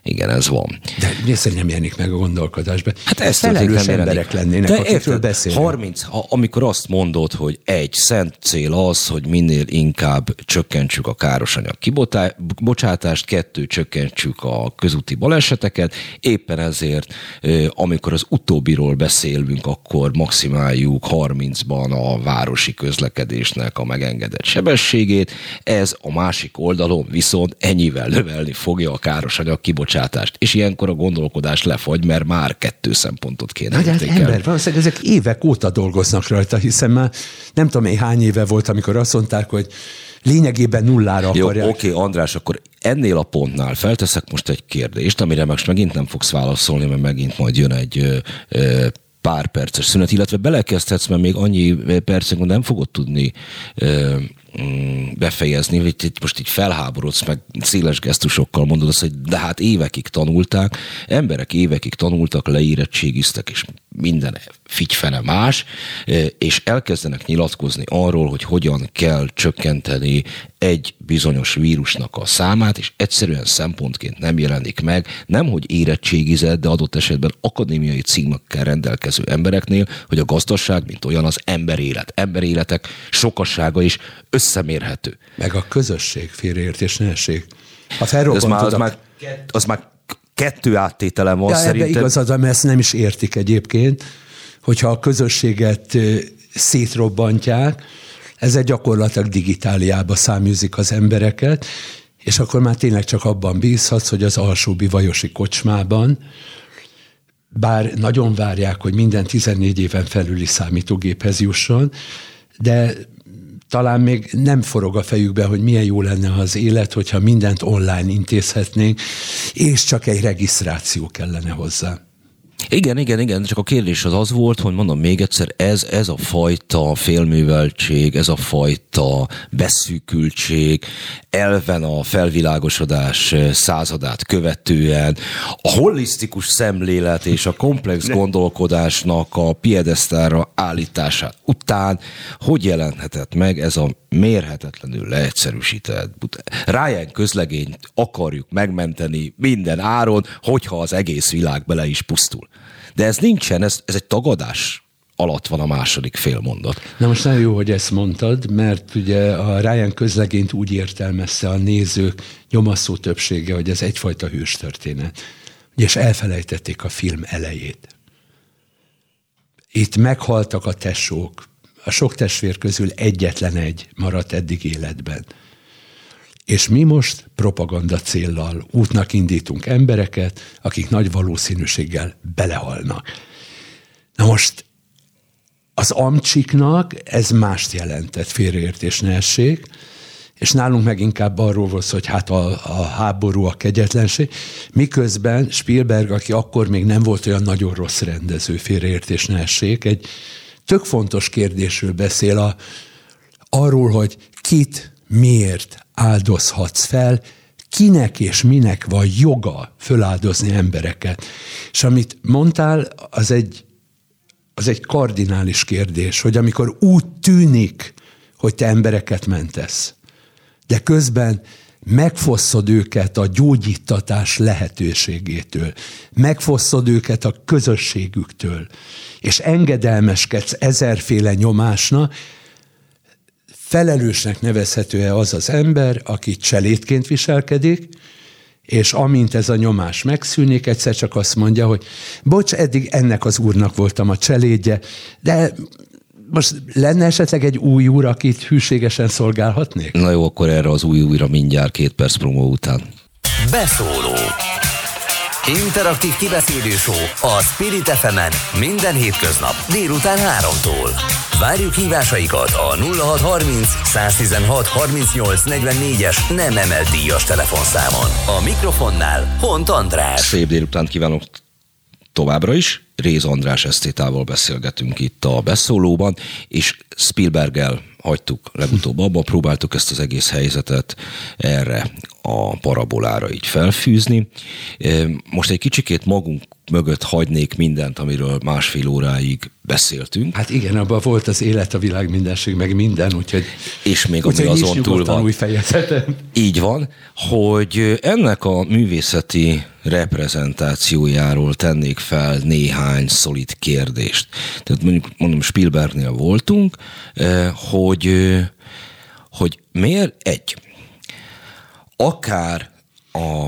Igen, ez van. De mi szerint nem jelenik meg a gondolkodásban? Hát ezt felelős emberek lennének, De akikről beszélünk. 30, ha, amikor azt mondod, hogy egy szent cél az, hogy minél inkább csökkentsük a károsanyag kibocsátást, kettő, csökkentsük a közúti baleseteket, éppen ezért, amikor az utóbbiról beszélünk, akkor maximáljuk 30-ban a városi közlekedésnek a megengedett sebességét, ez a másik oldalon viszont ennyivel növelni fogja a károsanyag kibocsátást kibocsátást. És ilyenkor a gondolkodás lefagy, mert már kettő szempontot kéne Na, hát ember, valószínűleg ezek évek óta dolgoznak rajta, hiszen már nem tudom én hány éve volt, amikor azt mondták, hogy lényegében nullára Jó, akarják. oké, okay, András, akkor ennél a pontnál felteszek most egy kérdést, amire most megint nem fogsz válaszolni, mert megint majd jön egy ö, ö, pár perces szünet, illetve belekezdhetsz, mert még annyi percen nem fogod tudni Mm, befejezni, hogy itt most így felháborodsz, meg széles gesztusokkal mondod azt, hogy de hát évekig tanulták, emberek évekig tanultak, leérettségiztek, és minden figyfene más, e, és elkezdenek nyilatkozni arról, hogy hogyan kell csökkenteni egy bizonyos vírusnak a számát, és egyszerűen szempontként nem jelenik meg, nem hogy érettségizett, de adott esetben akadémiai címekkel rendelkező embereknél, hogy a gazdaság, mint olyan az emberélet, emberéletek sokassága is összemérhető. Meg a közösség félreértés nehesség. A az már, az, már, az már kettő áttételem van ja, szerintem. Igazad, mert ezt nem is értik egyébként, hogyha a közösséget szétrobbantják, ezzel gyakorlatilag digitáliába száműzik az embereket, és akkor már tényleg csak abban bízhatsz, hogy az alsóbi vajosi kocsmában, bár nagyon várják, hogy minden 14 éven felüli számítógéphez jusson, de talán még nem forog a fejükbe, hogy milyen jó lenne az élet, hogyha mindent online intézhetnénk, és csak egy regisztráció kellene hozzá. Igen, igen, igen, csak a kérdés az az volt, hogy mondom még egyszer, ez, ez a fajta félműveltség, ez a fajta beszűkültség, elven a felvilágosodás századát követően, a holisztikus szemlélet és a komplex gondolkodásnak a piedesztára állítását után, hogy jelenthetett meg ez a mérhetetlenül leegyszerűsített. Ryan közlegényt akarjuk megmenteni minden áron, hogyha az egész világ bele is pusztul. De ez nincsen, ez, ez egy tagadás alatt van a második félmondat. Na most nagyon jó, hogy ezt mondtad, mert ugye a Ryan közlegényt úgy értelmezte a nézők nyomaszó többsége, hogy ez egyfajta hőstörténet. És elfelejtették a film elejét. Itt meghaltak a tesók, a sok testvér közül egyetlen egy maradt eddig életben. És mi most propaganda céllal útnak indítunk embereket, akik nagy valószínűséggel belehalnak. Na most az amcsiknak ez mást jelentett, félreértés nehesség, és nálunk meg inkább arról volt, hogy hát a, a háború, a kegyetlenség, miközben Spielberg, aki akkor még nem volt olyan nagyon rossz rendező, félreértés nehesség, egy tök fontos kérdésről beszél a, arról, hogy kit, miért áldozhatsz fel, kinek és minek van joga föláldozni embereket. És amit mondtál, az egy, az egy kardinális kérdés, hogy amikor úgy tűnik, hogy te embereket mentesz, de közben megfosszod őket a gyógyítatás lehetőségétől, megfosszod őket a közösségüktől, és engedelmeskedsz ezerféle nyomásna, felelősnek nevezhető-e az az ember, aki cselédként viselkedik, és amint ez a nyomás megszűnik, egyszer csak azt mondja, hogy bocs, eddig ennek az úrnak voltam a cselédje, de most lenne esetleg egy új úr, akit hűségesen szolgálhatnék? Na jó, akkor erre az új újra mindjárt két perc promó után. Beszóló Interaktív kibeszélő show a Spirit fm minden hétköznap délután 3-tól. Várjuk hívásaikat a 0630 116 38 44-es nem emelt díjas telefonszámon. A mikrofonnál Hont András. Szép délután kívánok továbbra is. Réz András esztétával beszélgetünk itt a beszólóban, és Spielberggel hagytuk legutóbb abba, próbáltuk ezt az egész helyzetet erre a parabolára így felfűzni. Most egy kicsikét magunk mögött hagynék mindent, amiről másfél óráig beszéltünk. Hát igen, abban volt az élet, a világ mindenség, meg minden, úgyhogy... És még ami azon túl van. Új fejezeten. Így van, hogy ennek a művészeti reprezentációjáról tennék fel néhány szolid kérdést. Tehát mondjuk, mondom, Spielbergnél voltunk, hogy, hogy miért egy, akár a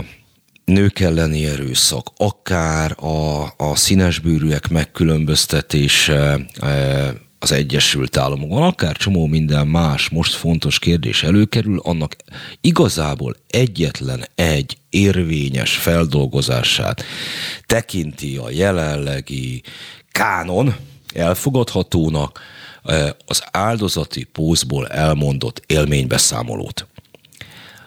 nők elleni erőszak, akár a, a színesbőrűek megkülönböztetése e, az Egyesült Államokban, akár csomó minden más most fontos kérdés előkerül, annak igazából egyetlen egy érvényes feldolgozását tekinti a jelenlegi kánon elfogadhatónak e, az áldozati pózból elmondott élménybeszámolót.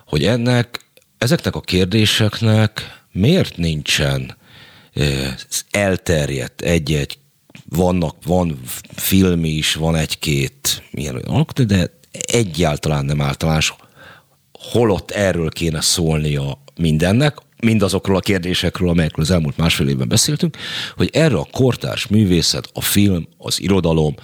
Hogy ennek ezeknek a kérdéseknek miért nincsen elterjedt egy-egy vannak, van film is, van egy-két ilyen olyan de egyáltalán nem általános. Holott erről kéne szólnia mindennek, mindazokról a kérdésekről, amelyekről az elmúlt másfél évben beszéltünk, hogy erre a kortárs művészet, a film, az irodalom,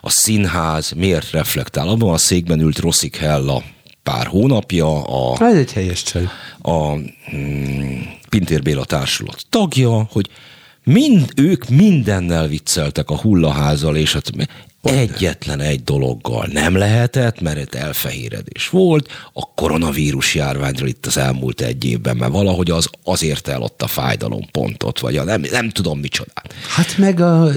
a színház miért reflektál. Abban a székben ült Rosszik Hella pár hónapja. A, Ez egy helyes csaj. A mm, Pintér Béla társulat tagja, hogy mind, ők mindennel vicceltek a hullaházal, és hát egyetlen egy dologgal nem lehetett, mert itt elfehéredés volt, a koronavírus járványról itt az elmúlt egy évben, mert valahogy az azért el ott a fájdalompontot, vagy a nem, nem tudom micsodát. Hát meg a,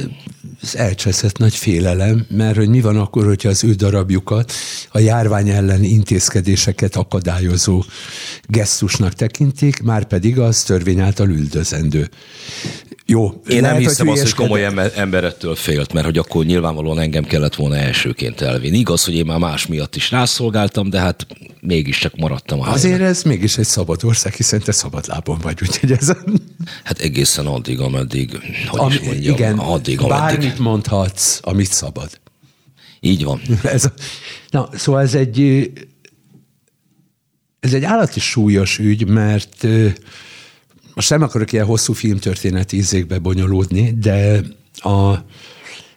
az elcseszett nagy félelem, mert hogy mi van akkor, hogyha az ő darabjukat a járvány ellen intézkedéseket akadályozó gesztusnak tekintik, már pedig az törvény által üldözendő. Jó. Én lehet, nem hiszem hogy azt, hogy komoly ember ettől félt, mert hogy akkor nyilvánvalóan engem kellett volna elsőként elvinni. Igaz, hogy én már más miatt is rászolgáltam, de hát mégiscsak maradtam. A Azért ez mégis egy szabad ország, hiszen te szabad lábon vagy, úgyhogy ez... Hát egészen addig, ameddig, hogy Am, is mondjam, igen, addig, ameddig. Bármit mondhatsz, amit szabad. Így van. ez a, na, szóval ez egy ez egy állati súlyos ügy, mert most nem akarok ilyen hosszú filmtörténeti ízékbe bonyolódni, de a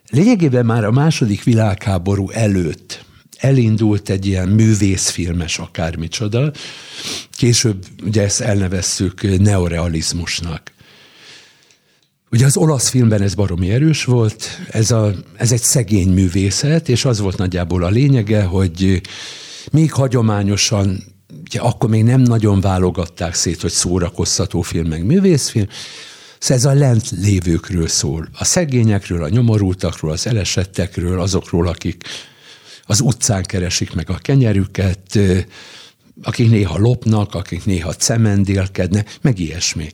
lényegében már a második világháború előtt elindult egy ilyen művészfilmes akármicsoda, később ugye ezt elnevezzük neorealizmusnak. Ugye az olasz filmben ez baromi erős volt, ez, a, ez egy szegény művészet, és az volt nagyjából a lényege, hogy még hagyományosan ugye akkor még nem nagyon válogatták szét, hogy szórakoztató film, meg művészfilm, Szóval ez a lent lévőkről szól. A szegényekről, a nyomorultakról, az elesettekről, azokról, akik az utcán keresik meg a kenyerüket, akik néha lopnak, akik néha cemendélkednek, meg ilyesmi.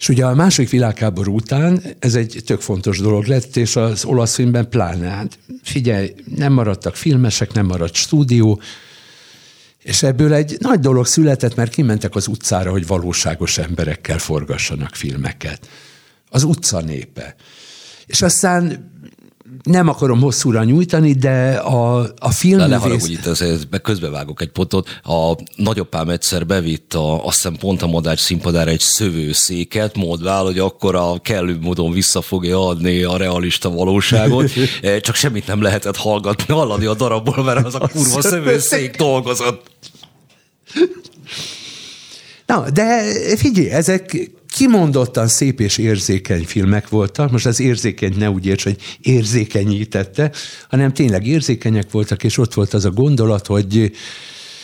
És ugye a második világháború után ez egy tök fontos dolog lett, és az olasz filmben pláne, hát figyelj, nem maradtak filmesek, nem maradt stúdió, és ebből egy nagy dolog született, mert kimentek az utcára, hogy valóságos emberekkel forgassanak filmeket. Az utca népe. És aztán nem akarom hosszúra nyújtani, de a, a film... De ne itt azért közbevágok egy pontot. A nagyapám egyszer bevitt a, azt hiszem pont a Madács színpadára egy szövőszéket, módvál, hogy akkor a kellő módon vissza fogja adni a realista valóságot, eh, csak semmit nem lehetett hallgatni, hallani a darabból, mert az a kurva szövőszék dolgozott. Na, de figyelj, ezek kimondottan szép és érzékeny filmek voltak. Most az érzékeny ne úgy érts, hogy érzékenyítette, hanem tényleg érzékenyek voltak, és ott volt az a gondolat, hogy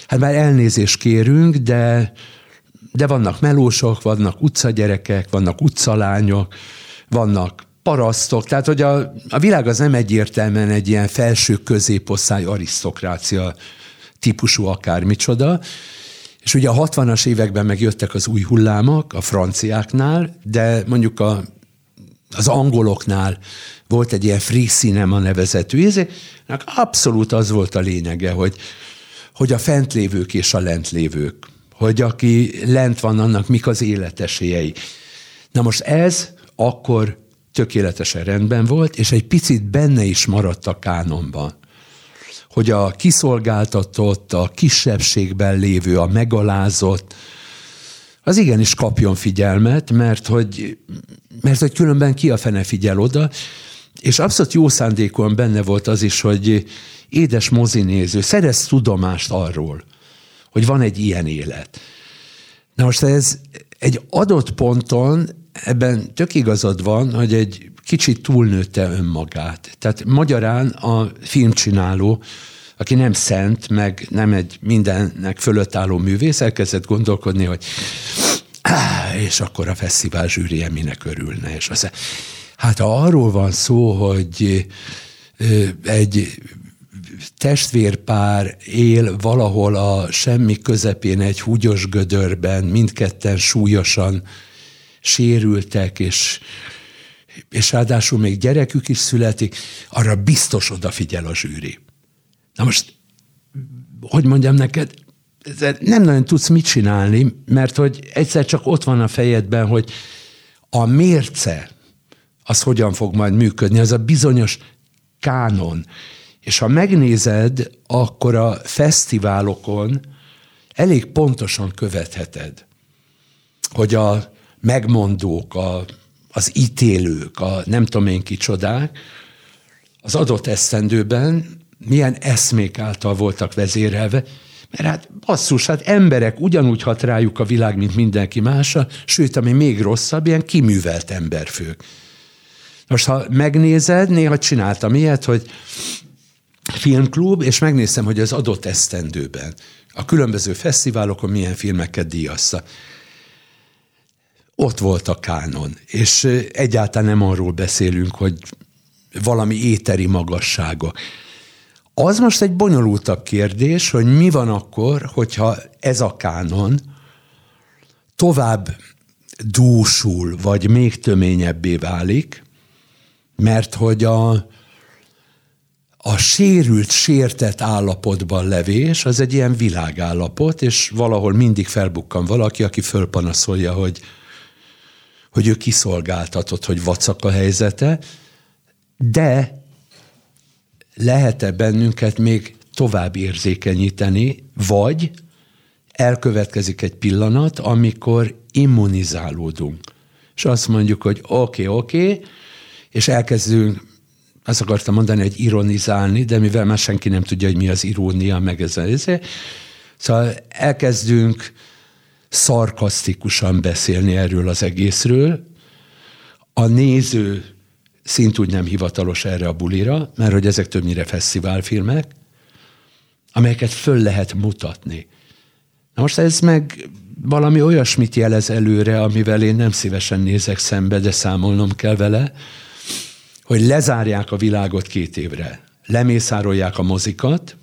hát már elnézést kérünk, de, de vannak melósok, vannak utcagyerekek, vannak utcalányok, vannak parasztok, tehát hogy a, a világ az nem egyértelműen egy ilyen felső középosztály arisztokrácia típusú akármicsoda, és ugye a 60-as években megjöttek az új hullámok a franciáknál, de mondjuk a, az angoloknál volt egy ilyen free cinema nevezetű ízének abszolút az volt a lényege, hogy, hogy a fentlévők és a lentlévők, hogy aki lent van, annak mik az életesélyei. Na most ez akkor tökéletesen rendben volt, és egy picit benne is maradt a kánonban hogy a kiszolgáltatott, a kisebbségben lévő, a megalázott, az igenis kapjon figyelmet, mert hogy, mert hogy különben ki a fene figyel oda, és abszolút jó szándékon benne volt az is, hogy édes mozinéző, szerez tudomást arról, hogy van egy ilyen élet. Na most ez egy adott ponton, ebben tök igazad van, hogy egy kicsit túlnőtte önmagát. Tehát magyarán a filmcsináló, aki nem szent, meg nem egy mindennek fölött álló művész, elkezdett gondolkodni, hogy és akkor a fesztivál zsűrie minek örülne. És az, hát ha arról van szó, hogy egy testvérpár él valahol a semmi közepén egy húgyos gödörben, mindketten súlyosan sérültek, és és ráadásul még gyerekük is születik, arra biztos odafigyel a zsűri. Na most, hogy mondjam neked, nem nagyon tudsz mit csinálni, mert hogy egyszer csak ott van a fejedben, hogy a mérce, az hogyan fog majd működni. Ez a bizonyos kánon. És ha megnézed, akkor a fesztiválokon elég pontosan követheted, hogy a megmondók, a, az ítélők, a nem tudom én kicsodák, az adott esztendőben milyen eszmék által voltak vezérelve, mert hát basszus, hát emberek, ugyanúgy hat rájuk a világ, mint mindenki mása, sőt, ami még rosszabb, ilyen kiművelt emberfők. Most, ha megnézed, néha csináltam ilyet, hogy filmklub, és megnéztem, hogy az adott esztendőben a különböző fesztiválokon milyen filmeket díjazta. Ott volt a kánon, és egyáltalán nem arról beszélünk, hogy valami éteri magassága. Az most egy bonyolultabb kérdés, hogy mi van akkor, hogyha ez a kánon tovább dúsul, vagy még töményebbé válik, mert hogy a, a sérült, sértett állapotban levés, az egy ilyen világállapot, és valahol mindig felbukkan valaki, aki fölpanaszolja, hogy, hogy ő kiszolgáltatott, hogy vacak a helyzete, de lehet-e bennünket még tovább érzékenyíteni, vagy elkövetkezik egy pillanat, amikor immunizálódunk. És azt mondjuk, hogy oké, okay, oké, okay, és elkezdünk, azt akartam mondani, hogy ironizálni, de mivel már senki nem tudja, hogy mi az irónia, meg ez az Szóval elkezdünk szarkasztikusan beszélni erről az egészről. A néző szintúgy nem hivatalos erre a bulira, mert hogy ezek többnyire fesztiválfilmek, amelyeket föl lehet mutatni. Na most ez meg valami olyasmit jelez előre, amivel én nem szívesen nézek szembe, de számolnom kell vele, hogy lezárják a világot két évre, lemészárolják a mozikat,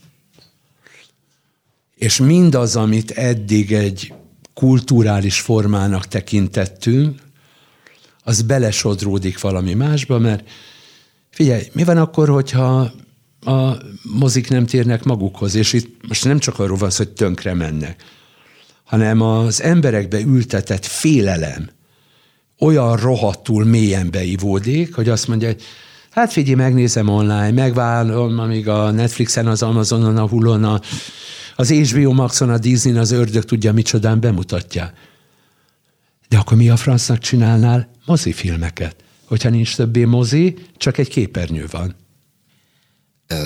és mindaz, amit eddig egy kulturális formának tekintettünk, az belesodródik valami másba, mert figyelj, mi van akkor, hogyha a mozik nem térnek magukhoz, és itt most nem csak arról van szó, hogy tönkre mennek, hanem az emberekbe ültetett félelem olyan rohadtul mélyen beivódik, hogy azt mondja, hogy hát figyelj, megnézem online, megvállom, amíg a Netflixen, az Amazonon, a Hulon, a, az HBO Maxon, a Disney, az ördög tudja, micsodán bemutatja. De akkor mi a francnak csinálnál mozifilmeket? Hogyha nincs többé mozi, csak egy képernyő van.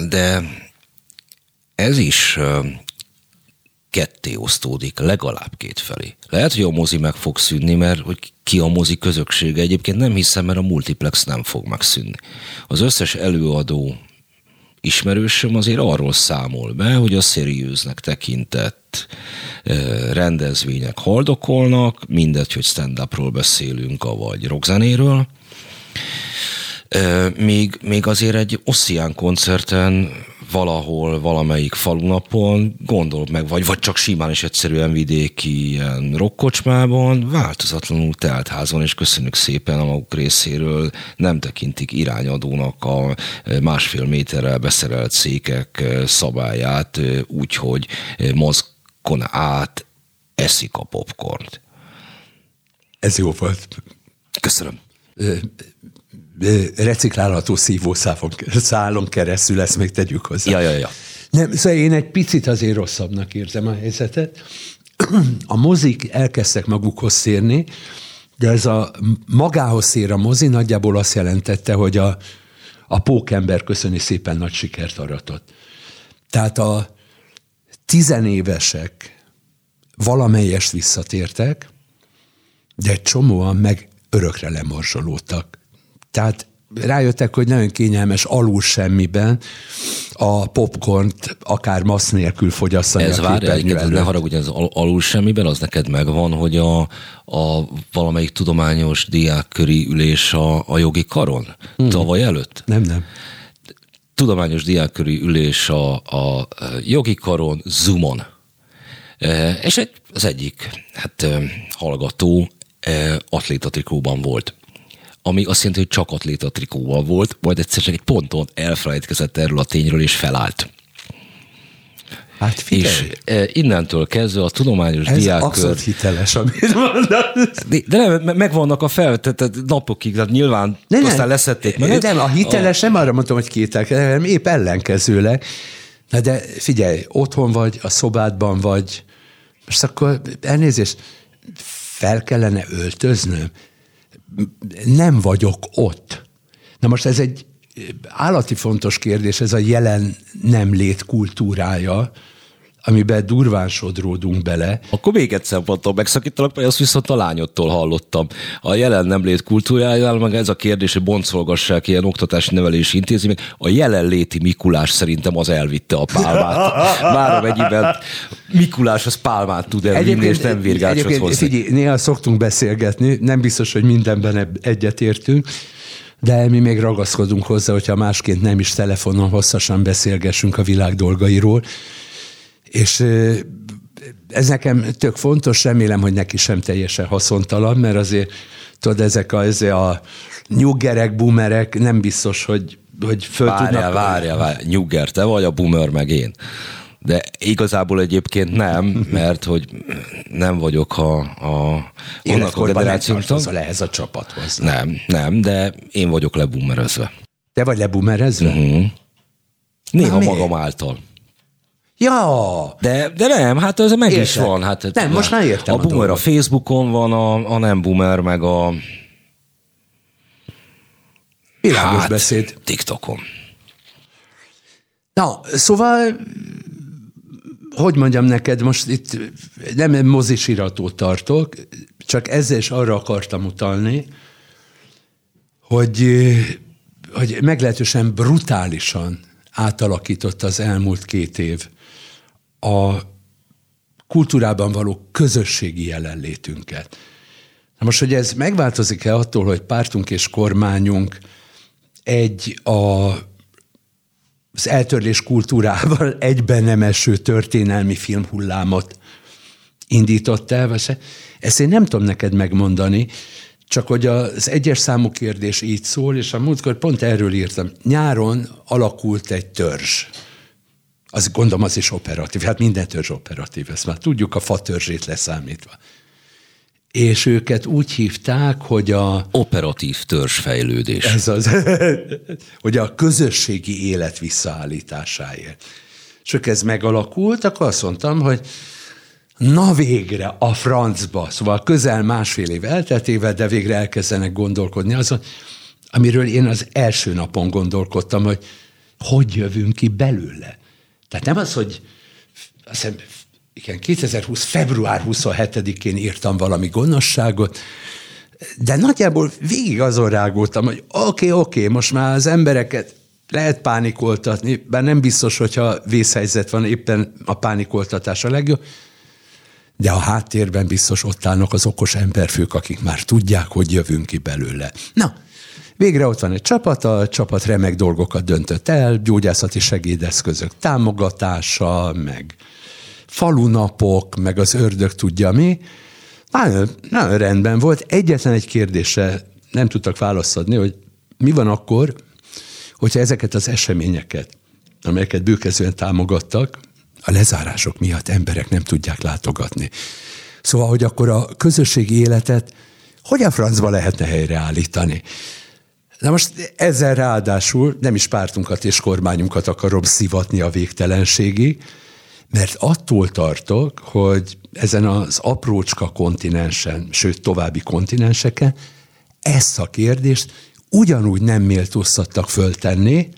De ez is ketté osztódik, legalább két felé. Lehet, hogy a mozi meg fog szűnni, mert hogy ki a mozi közössége. Egyébként nem hiszem, mert a multiplex nem fog megszűnni. Az összes előadó ismerősöm azért arról számol be, hogy a szeriőznek tekintett rendezvények haldokolnak, mindegy, hogy stand-upról beszélünk, vagy rockzenéről. Még, még azért egy Ossian koncerten valahol, valamelyik falunapon, gondol meg, vagy, vagy csak simán és egyszerűen vidéki ilyen rokkocsmában, változatlanul telt házon, és köszönjük szépen a maguk részéről, nem tekintik irányadónak a másfél méterrel beszerelt székek szabályát, úgyhogy mozgon át eszik a popcornt. Ez jó volt. Köszönöm reciklálható szívószálon keresztül, ezt még tegyük hozzá. Ja, ja, ja. Nem, szóval én egy picit azért rosszabbnak érzem a helyzetet. A mozik elkezdtek magukhoz szérni, de ez a magához szér a mozi nagyjából azt jelentette, hogy a, a pókember köszöni szépen nagy sikert aratott. Tehát a tizenévesek valamelyest visszatértek, de egy csomóan meg örökre lemorzsolódtak. Tehát rájöttek, hogy nagyon kényelmes alul semmiben a popcornt akár massz nélkül fogyasztani Ez várja, ne haragudj, az al- alul semmiben, az neked megvan, hogy a, a valamelyik tudományos diákköri ülés a, a jogi karon hmm. tavaly előtt? Nem, nem. Tudományos diákköri ülés a, a jogi karon Zoomon. E, és egy, az egyik hát, e, hallgató e, atlétatrikóban volt ami azt jelenti, hogy csak atléta trikóval volt, majd egyszer csak egy ponton elfelejtkezett erről a tényről, és felállt. Hát figyelj. És e, innentől kezdve a tudományos Ez diákkör... abszolút hiteles, amit mondasz. De, de nem, me- megvannak a felvetett napokig, tehát nyilván Ne, aztán nem. leszették meg. Nem, a hiteles nem arra mondtam, hogy kételkedem, hanem épp ellenkezőleg. Na de figyelj, otthon vagy, a szobádban vagy, most akkor elnézést, fel kellene öltöznöm? Nem vagyok ott. Na most ez egy állati fontos kérdés, ez a jelen nem lét kultúrája, amiben durván sodródunk bele. Akkor még egy szemponttal megszakítalak, mert azt viszont a lányodtól hallottam. A jelen nem lét kultúrájánál meg ez a kérdés, hogy boncolgassák ilyen oktatási nevelési intézmények. A jelenléti Mikulás szerintem az elvitte a pálmát. Már a mennyiben Mikulás az pálmát tud elvinni, és nem virgácsot egyébként hozni. Figyelj, néha szoktunk beszélgetni, nem biztos, hogy mindenben egyetértünk, de mi még ragaszkodunk hozzá, hogyha másként nem is telefonon hosszasan beszélgessünk a világ dolgairól. És ez nekem tök fontos, remélem, hogy neki sem teljesen haszontalan, mert azért tudod, ezek a, ezek a nyuggerek, boomerek nem biztos, hogy, hogy föl Várjál, tudnak... várjál, várjál. Nyugger, te vagy a boomer, meg én. De igazából egyébként nem, mert hogy nem vagyok a, a annak a nem generációmtól. tartozol ehhez a csapathoz. Nem, nem, de én vagyok leboomerözve. Te vagy lebumerezve? Mhm. Néha Na, magam által. Ja, De, de nem, hát ez meg is Értem. van. Hát, Nem, most már értem A a boomer a. Facebookon van, a, a nem boomer meg a világos hát, beszéd. TikTokon. Na, szóval, hogy mondjam neked, most itt nem mozisiratót tartok, csak ezzel is arra akartam utalni, hogy, hogy meglehetősen brutálisan átalakított az elmúlt két év a kultúrában való közösségi jelenlétünket. Na most, hogy ez megváltozik-e attól, hogy pártunk és kormányunk egy a az eltörlés kultúrával egyben nem eső történelmi filmhullámot indított el. Ezt én nem tudom neked megmondani, csak hogy az egyes számú kérdés így szól, és a múltkor pont erről írtam. Nyáron alakult egy törzs. Az gondolom az is operatív, hát minden törzs operatív, ezt már tudjuk a fa törzsét leszámítva. És őket úgy hívták, hogy a Operatív törzsfejlődés. ez az, hogy a közösségi élet visszaállításáért. Akkor ez megalakult, akkor azt mondtam, hogy na végre a francba, szóval közel másfél év elteltével, de végre elkezdenek gondolkodni azon, amiről én az első napon gondolkodtam, hogy hogy jövünk ki belőle. Tehát nem az, hogy azt hiszem, igen, 2020. február 27-én írtam valami gonoszságot, de nagyjából végig azon rágultam, hogy oké, okay, oké, okay, most már az embereket lehet pánikoltatni, bár nem biztos, hogyha vészhelyzet van, éppen a pánikoltatás a legjobb, de a háttérben biztos ott állnak az okos emberfők, akik már tudják, hogy jövünk ki belőle. Na, végre ott van egy csapat, a csapat remek dolgokat döntött el, gyógyászati segédeszközök támogatása, meg falunapok, meg az ördög tudja mi. Nagyon, nagyon rendben volt. Egyetlen egy kérdésre nem tudtak választ adni, hogy mi van akkor, hogyha ezeket az eseményeket, amelyeket bőkezően támogattak, a lezárások miatt emberek nem tudják látogatni. Szóval, hogy akkor a közösségi életet hogy a francba lehetne helyreállítani? Na most ezzel ráadásul nem is pártunkat és kormányunkat akarom szivatni a végtelenségig, mert attól tartok, hogy ezen az aprócska kontinensen, sőt további kontinenseken ezt a kérdést ugyanúgy nem méltóztattak föltenni,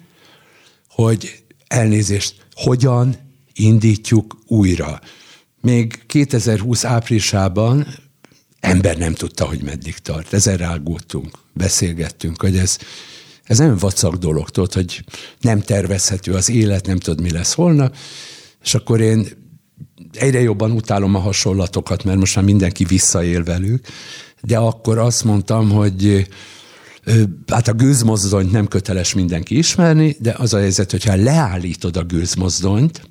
hogy elnézést, hogyan indítjuk újra. Még 2020 áprilisában ember nem tudta, hogy meddig tart. Ezen rágódtunk, beszélgettünk, hogy ez, ez nem vacak dolog, tudod, hogy nem tervezhető az élet, nem tudod, mi lesz holnap, és akkor én egyre jobban utálom a hasonlatokat, mert most már mindenki visszaél velük, de akkor azt mondtam, hogy hát a gőzmozdonyt nem köteles mindenki ismerni, de az a helyzet, hogyha leállítod a gőzmozdonyt,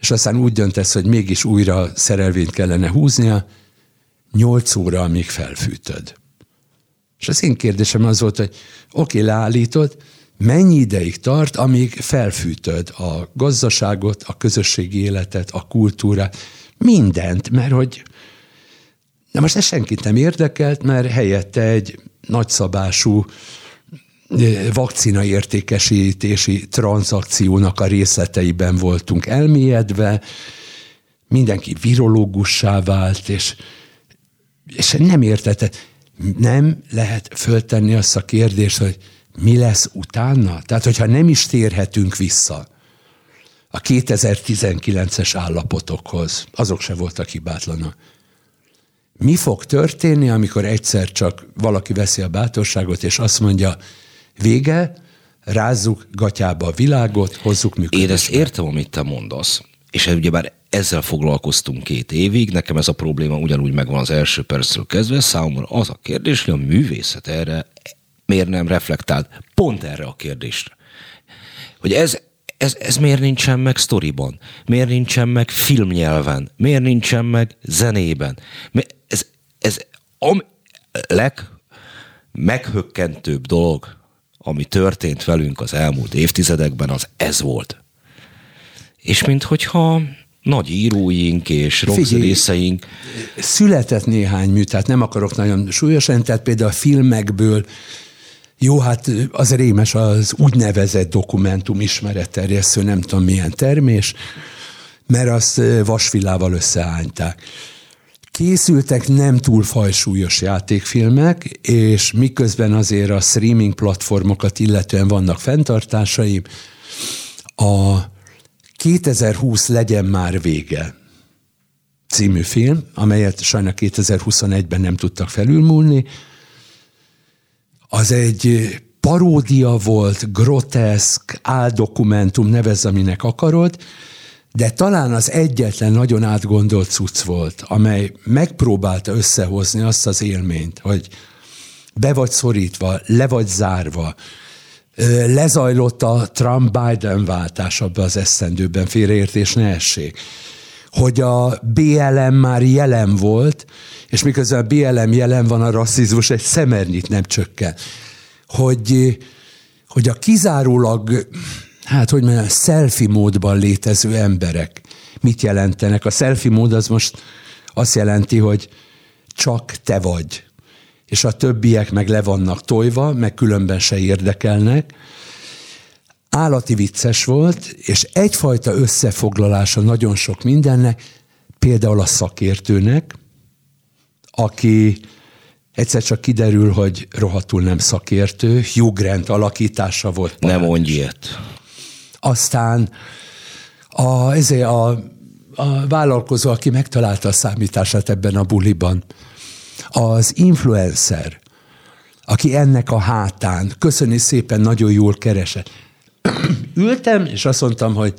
és aztán úgy döntesz, hogy mégis újra szerelvényt kellene húznia, nyolc óra, amíg felfűtöd. És az én kérdésem az volt, hogy oké, okay, leállítod, mennyi ideig tart, amíg felfűtöd a gazdaságot, a közösségi életet, a kultúrát, mindent, mert hogy de most ez senkit nem érdekelt, mert helyette egy nagyszabású vakcina értékesítési tranzakciónak a részleteiben voltunk elmélyedve, mindenki virológussá vált, és, és nem értette, nem lehet föltenni azt a kérdést, hogy mi lesz utána? Tehát, hogyha nem is térhetünk vissza a 2019-es állapotokhoz, azok se voltak hibátlanok. Mi fog történni, amikor egyszer csak valaki veszi a bátorságot, és azt mondja, vége, rázzuk gatyába a világot, hozzuk működésbe. Én ezt értem, amit te mondasz. És ugyebár ezzel foglalkoztunk két évig, nekem ez a probléma ugyanúgy megvan az első percről kezdve, számomra az a kérdés, hogy a művészet erre miért nem reflektált pont erre a kérdésre. Hogy ez, ez, ez miért nincsen meg sztoriban? Miért nincsen meg filmnyelven? Miért nincsen meg zenében? Ez, ez a leg meghökkentőbb dolog, ami történt velünk az elmúlt évtizedekben, az ez volt. És minthogyha nagy íróink és rockzerészeink. Született néhány mű, tehát nem akarok nagyon súlyosan, tehát például a filmekből jó, hát az rémes az úgynevezett dokumentum ismeretterjesztő, nem tudom milyen termés, mert azt vasvilával összeányták. Készültek nem túl fajsúlyos játékfilmek, és miközben azért a streaming platformokat illetően vannak fenntartásaim, a 2020 legyen már vége című film, amelyet sajnos 2021-ben nem tudtak felülmúlni, az egy paródia volt, groteszk, áldokumentum, nevez, aminek akarod, de talán az egyetlen nagyon átgondolt cucc volt, amely megpróbálta összehozni azt az élményt, hogy be vagy szorítva, le vagy zárva, lezajlott a Trump-Biden váltás abba az eszendőben, félreértés ne essék. Hogy a BLM már jelen volt, és miközben a BLM jelen van, a rasszizmus egy szemernyit nem csökken. Hogy, hogy a kizárólag, hát hogy mondjam, selfie módban létező emberek mit jelentenek. A selfie mód az most azt jelenti, hogy csak te vagy és a többiek meg le vannak tojva, meg különben se érdekelnek. Állati vicces volt, és egyfajta összefoglalása nagyon sok mindennek, például a szakértőnek, aki egyszer csak kiderül, hogy rohadtul nem szakértő, Hugh Grant alakítása volt. Nem mondj ilyet. Aztán a, ezért a, a vállalkozó, aki megtalálta a számítását ebben a buliban, az influencer, aki ennek a hátán, köszöni szépen, nagyon jól keresett. Ültem, és azt mondtam, hogy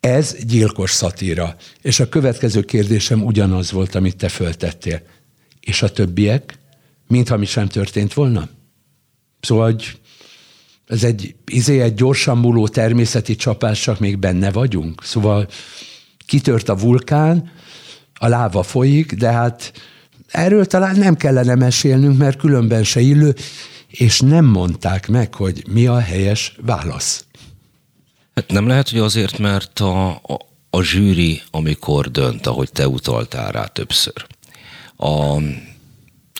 ez gyilkos szatíra. És a következő kérdésem ugyanaz volt, amit te föltettél. És a többiek? Mintha mi sem történt volna? Szóval, hogy ez egy, izé egy gyorsan múló természeti csapás, csak még benne vagyunk. Szóval kitört a vulkán, a láva folyik, de hát erről talán nem kellene mesélnünk, mert különben se illő, és nem mondták meg, hogy mi a helyes válasz. Hát nem lehet, hogy azért, mert a, a, a zsűri, amikor dönt, ahogy te utaltál rá többször, a,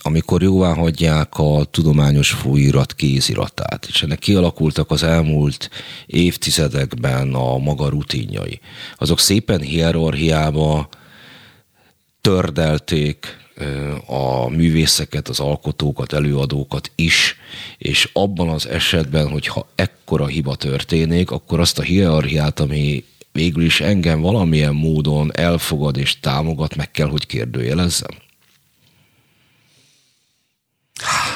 amikor jóvá hagyják a tudományos fújirat kéziratát, és ennek kialakultak az elmúlt évtizedekben a maga rutinjai, azok szépen hierarchiába tördelték a művészeket, az alkotókat, előadókat is, és abban az esetben, hogyha ekkora hiba történik, akkor azt a hierarchiát, ami végül is engem valamilyen módon elfogad és támogat, meg kell, hogy kérdőjelezzem?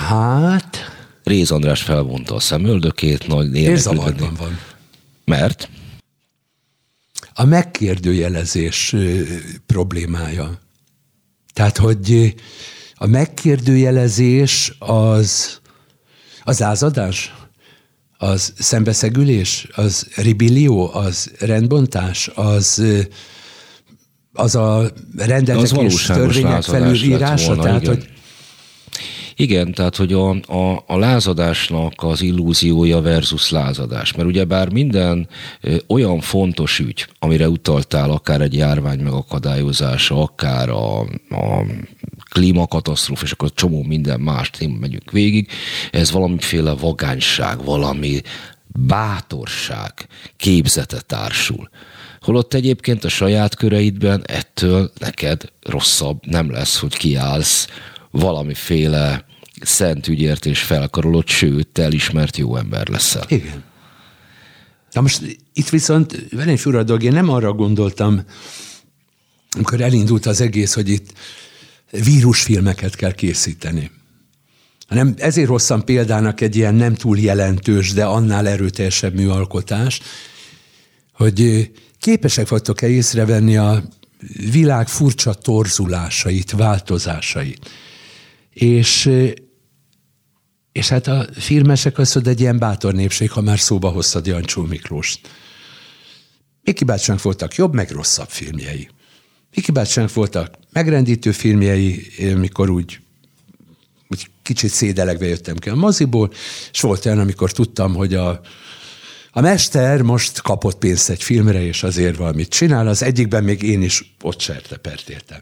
Hát... Réz András felvonta a szemöldökét, nagy érdeklődni. van. Mert? A megkérdőjelezés problémája. Tehát, hogy a megkérdőjelezés az, az ázadás, az szembeszegülés, az ribillió, az rendbontás, az, az a rendetek és törvények felülírása. Volna, tehát, igen. hogy Igen, tehát hogy a, a, a lázadásnak az illúziója versus lázadás. Mert ugyebár minden ö, olyan fontos ügy, amire utaltál, akár egy járvány megakadályozása, akár a, a klímakatasztrófa, és akkor csomó minden más téma megyünk végig, ez valamiféle vagányság, valami bátorság képzete társul. Holott egyébként a saját köreidben ettől neked rosszabb nem lesz, hogy kiállsz valamiféle szent ügyért és felkarolod, sőt, elismert jó ember leszel. Igen. Na most itt viszont velem fura dolog, én nem arra gondoltam, amikor elindult az egész, hogy itt vírusfilmeket kell készíteni. Hanem ezért hoztam példának egy ilyen nem túl jelentős, de annál erőteljesebb műalkotás, hogy képesek vagytok-e észrevenni a világ furcsa torzulásait, változásait. És, és hát a filmesek azt mondja, egy ilyen bátor népség, ha már szóba hoztad Jancsó Miklóst. Miki bácsának voltak jobb, meg rosszabb filmjei. Miki bácsának voltak megrendítő filmjei, mikor úgy, úgy kicsit szédelegve jöttem ki a moziból, és volt olyan, amikor tudtam, hogy a, a mester most kapott pénzt egy filmre, és azért valamit csinál, az egyikben még én is ott sertepert értem.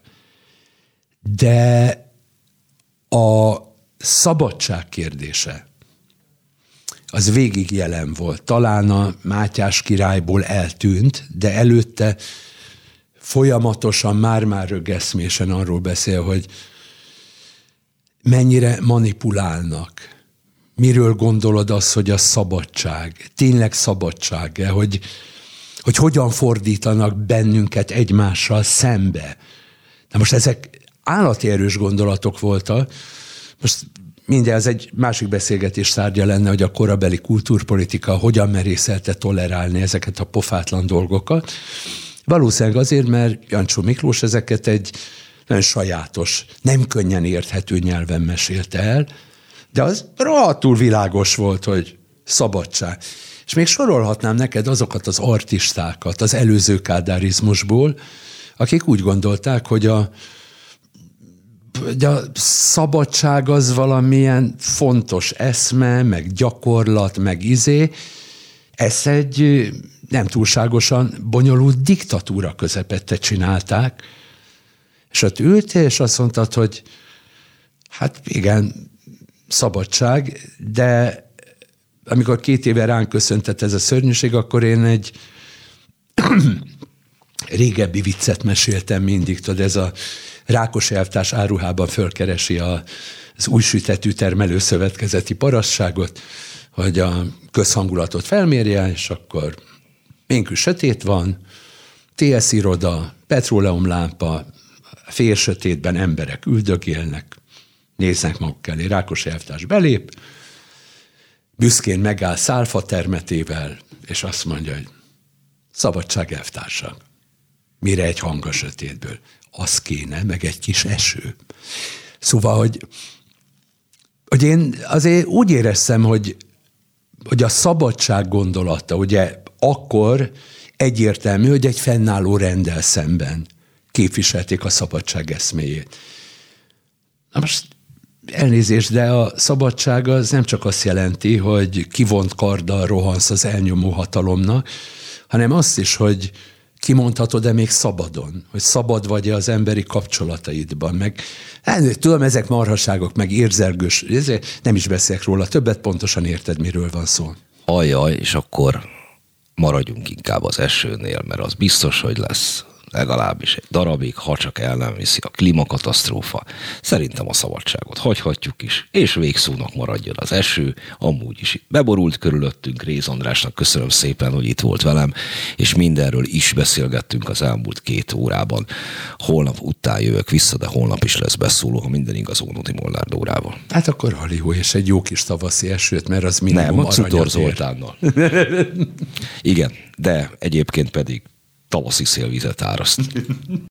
De a szabadság kérdése, az végig jelen volt. Talán a Mátyás királyból eltűnt, de előtte folyamatosan már-már rögeszmésen arról beszél, hogy mennyire manipulálnak. Miről gondolod az, hogy a szabadság? Tényleg szabadság-e? Hogy, hogy hogyan fordítanak bennünket egymással szembe? Na most ezek állati erős gondolatok voltak. Most mindjárt ez egy másik beszélgetés tárgya lenne, hogy a korabeli kultúrpolitika hogyan merészelte tolerálni ezeket a pofátlan dolgokat. Valószínűleg azért, mert Jancsó Miklós ezeket egy nagyon sajátos, nem könnyen érthető nyelven mesélte el, de az rohadtul világos volt, hogy szabadság. És még sorolhatnám neked azokat az artistákat az előző kádárizmusból, akik úgy gondolták, hogy a, hogy a szabadság az valamilyen fontos eszme, meg gyakorlat, meg izé. Ez egy nem túlságosan bonyolult diktatúra közepette csinálták, és ott ültél, és azt mondtad, hogy hát igen, szabadság, de amikor két éve ránk köszöntett ez a szörnyűség, akkor én egy régebbi viccet meséltem mindig, tudod, ez a Rákos elvtárs áruhában fölkeresi a, az új sütetű termelőszövetkezeti parasságot, hogy a közhangulatot felmérje, és akkor Minkű sötét van, TS iroda, petróleumlámpa, fél sötétben emberek üldögélnek, néznek maguk elé, Rákos elvtárs belép, büszkén megáll szálfa termetével, és azt mondja, hogy szabadság elvtársak. Mire egy hang a sötétből? Az kéne, meg egy kis eső. Szóval, hogy, hogy én azért úgy éreztem, hogy, hogy a szabadság gondolata, ugye akkor egyértelmű, hogy egy fennálló rendel szemben képviselték a szabadság eszméjét. Na most elnézést, de a szabadság az nem csak azt jelenti, hogy kivont karddal rohansz az elnyomó hatalomnak, hanem azt is, hogy kimondhatod-e még szabadon, hogy szabad vagy-e az emberi kapcsolataidban, meg hát, tudom, ezek marhaságok, meg érzelgős, nem is beszélek róla, többet pontosan érted, miről van szó. Ajaj, és akkor maradjunk inkább az esőnél, mert az biztos, hogy lesz legalábbis egy darabig, ha csak el nem viszi a klímakatasztrófa. Szerintem a szabadságot hagyhatjuk is, és végszónak maradjon az eső, amúgy is itt beborult körülöttünk. Réz Andrásnak köszönöm szépen, hogy itt volt velem, és mindenről is beszélgettünk az elmúlt két órában. Holnap után jövök vissza, de holnap is lesz beszóló, ha minden igaz Ónodi Molnár Dórával. Hát akkor halió, és egy jó kis tavaszi esőt, mert az minimum Nem, a Zoltánnal. Igen, de egyébként pedig tavaszi szélvizet áraszt.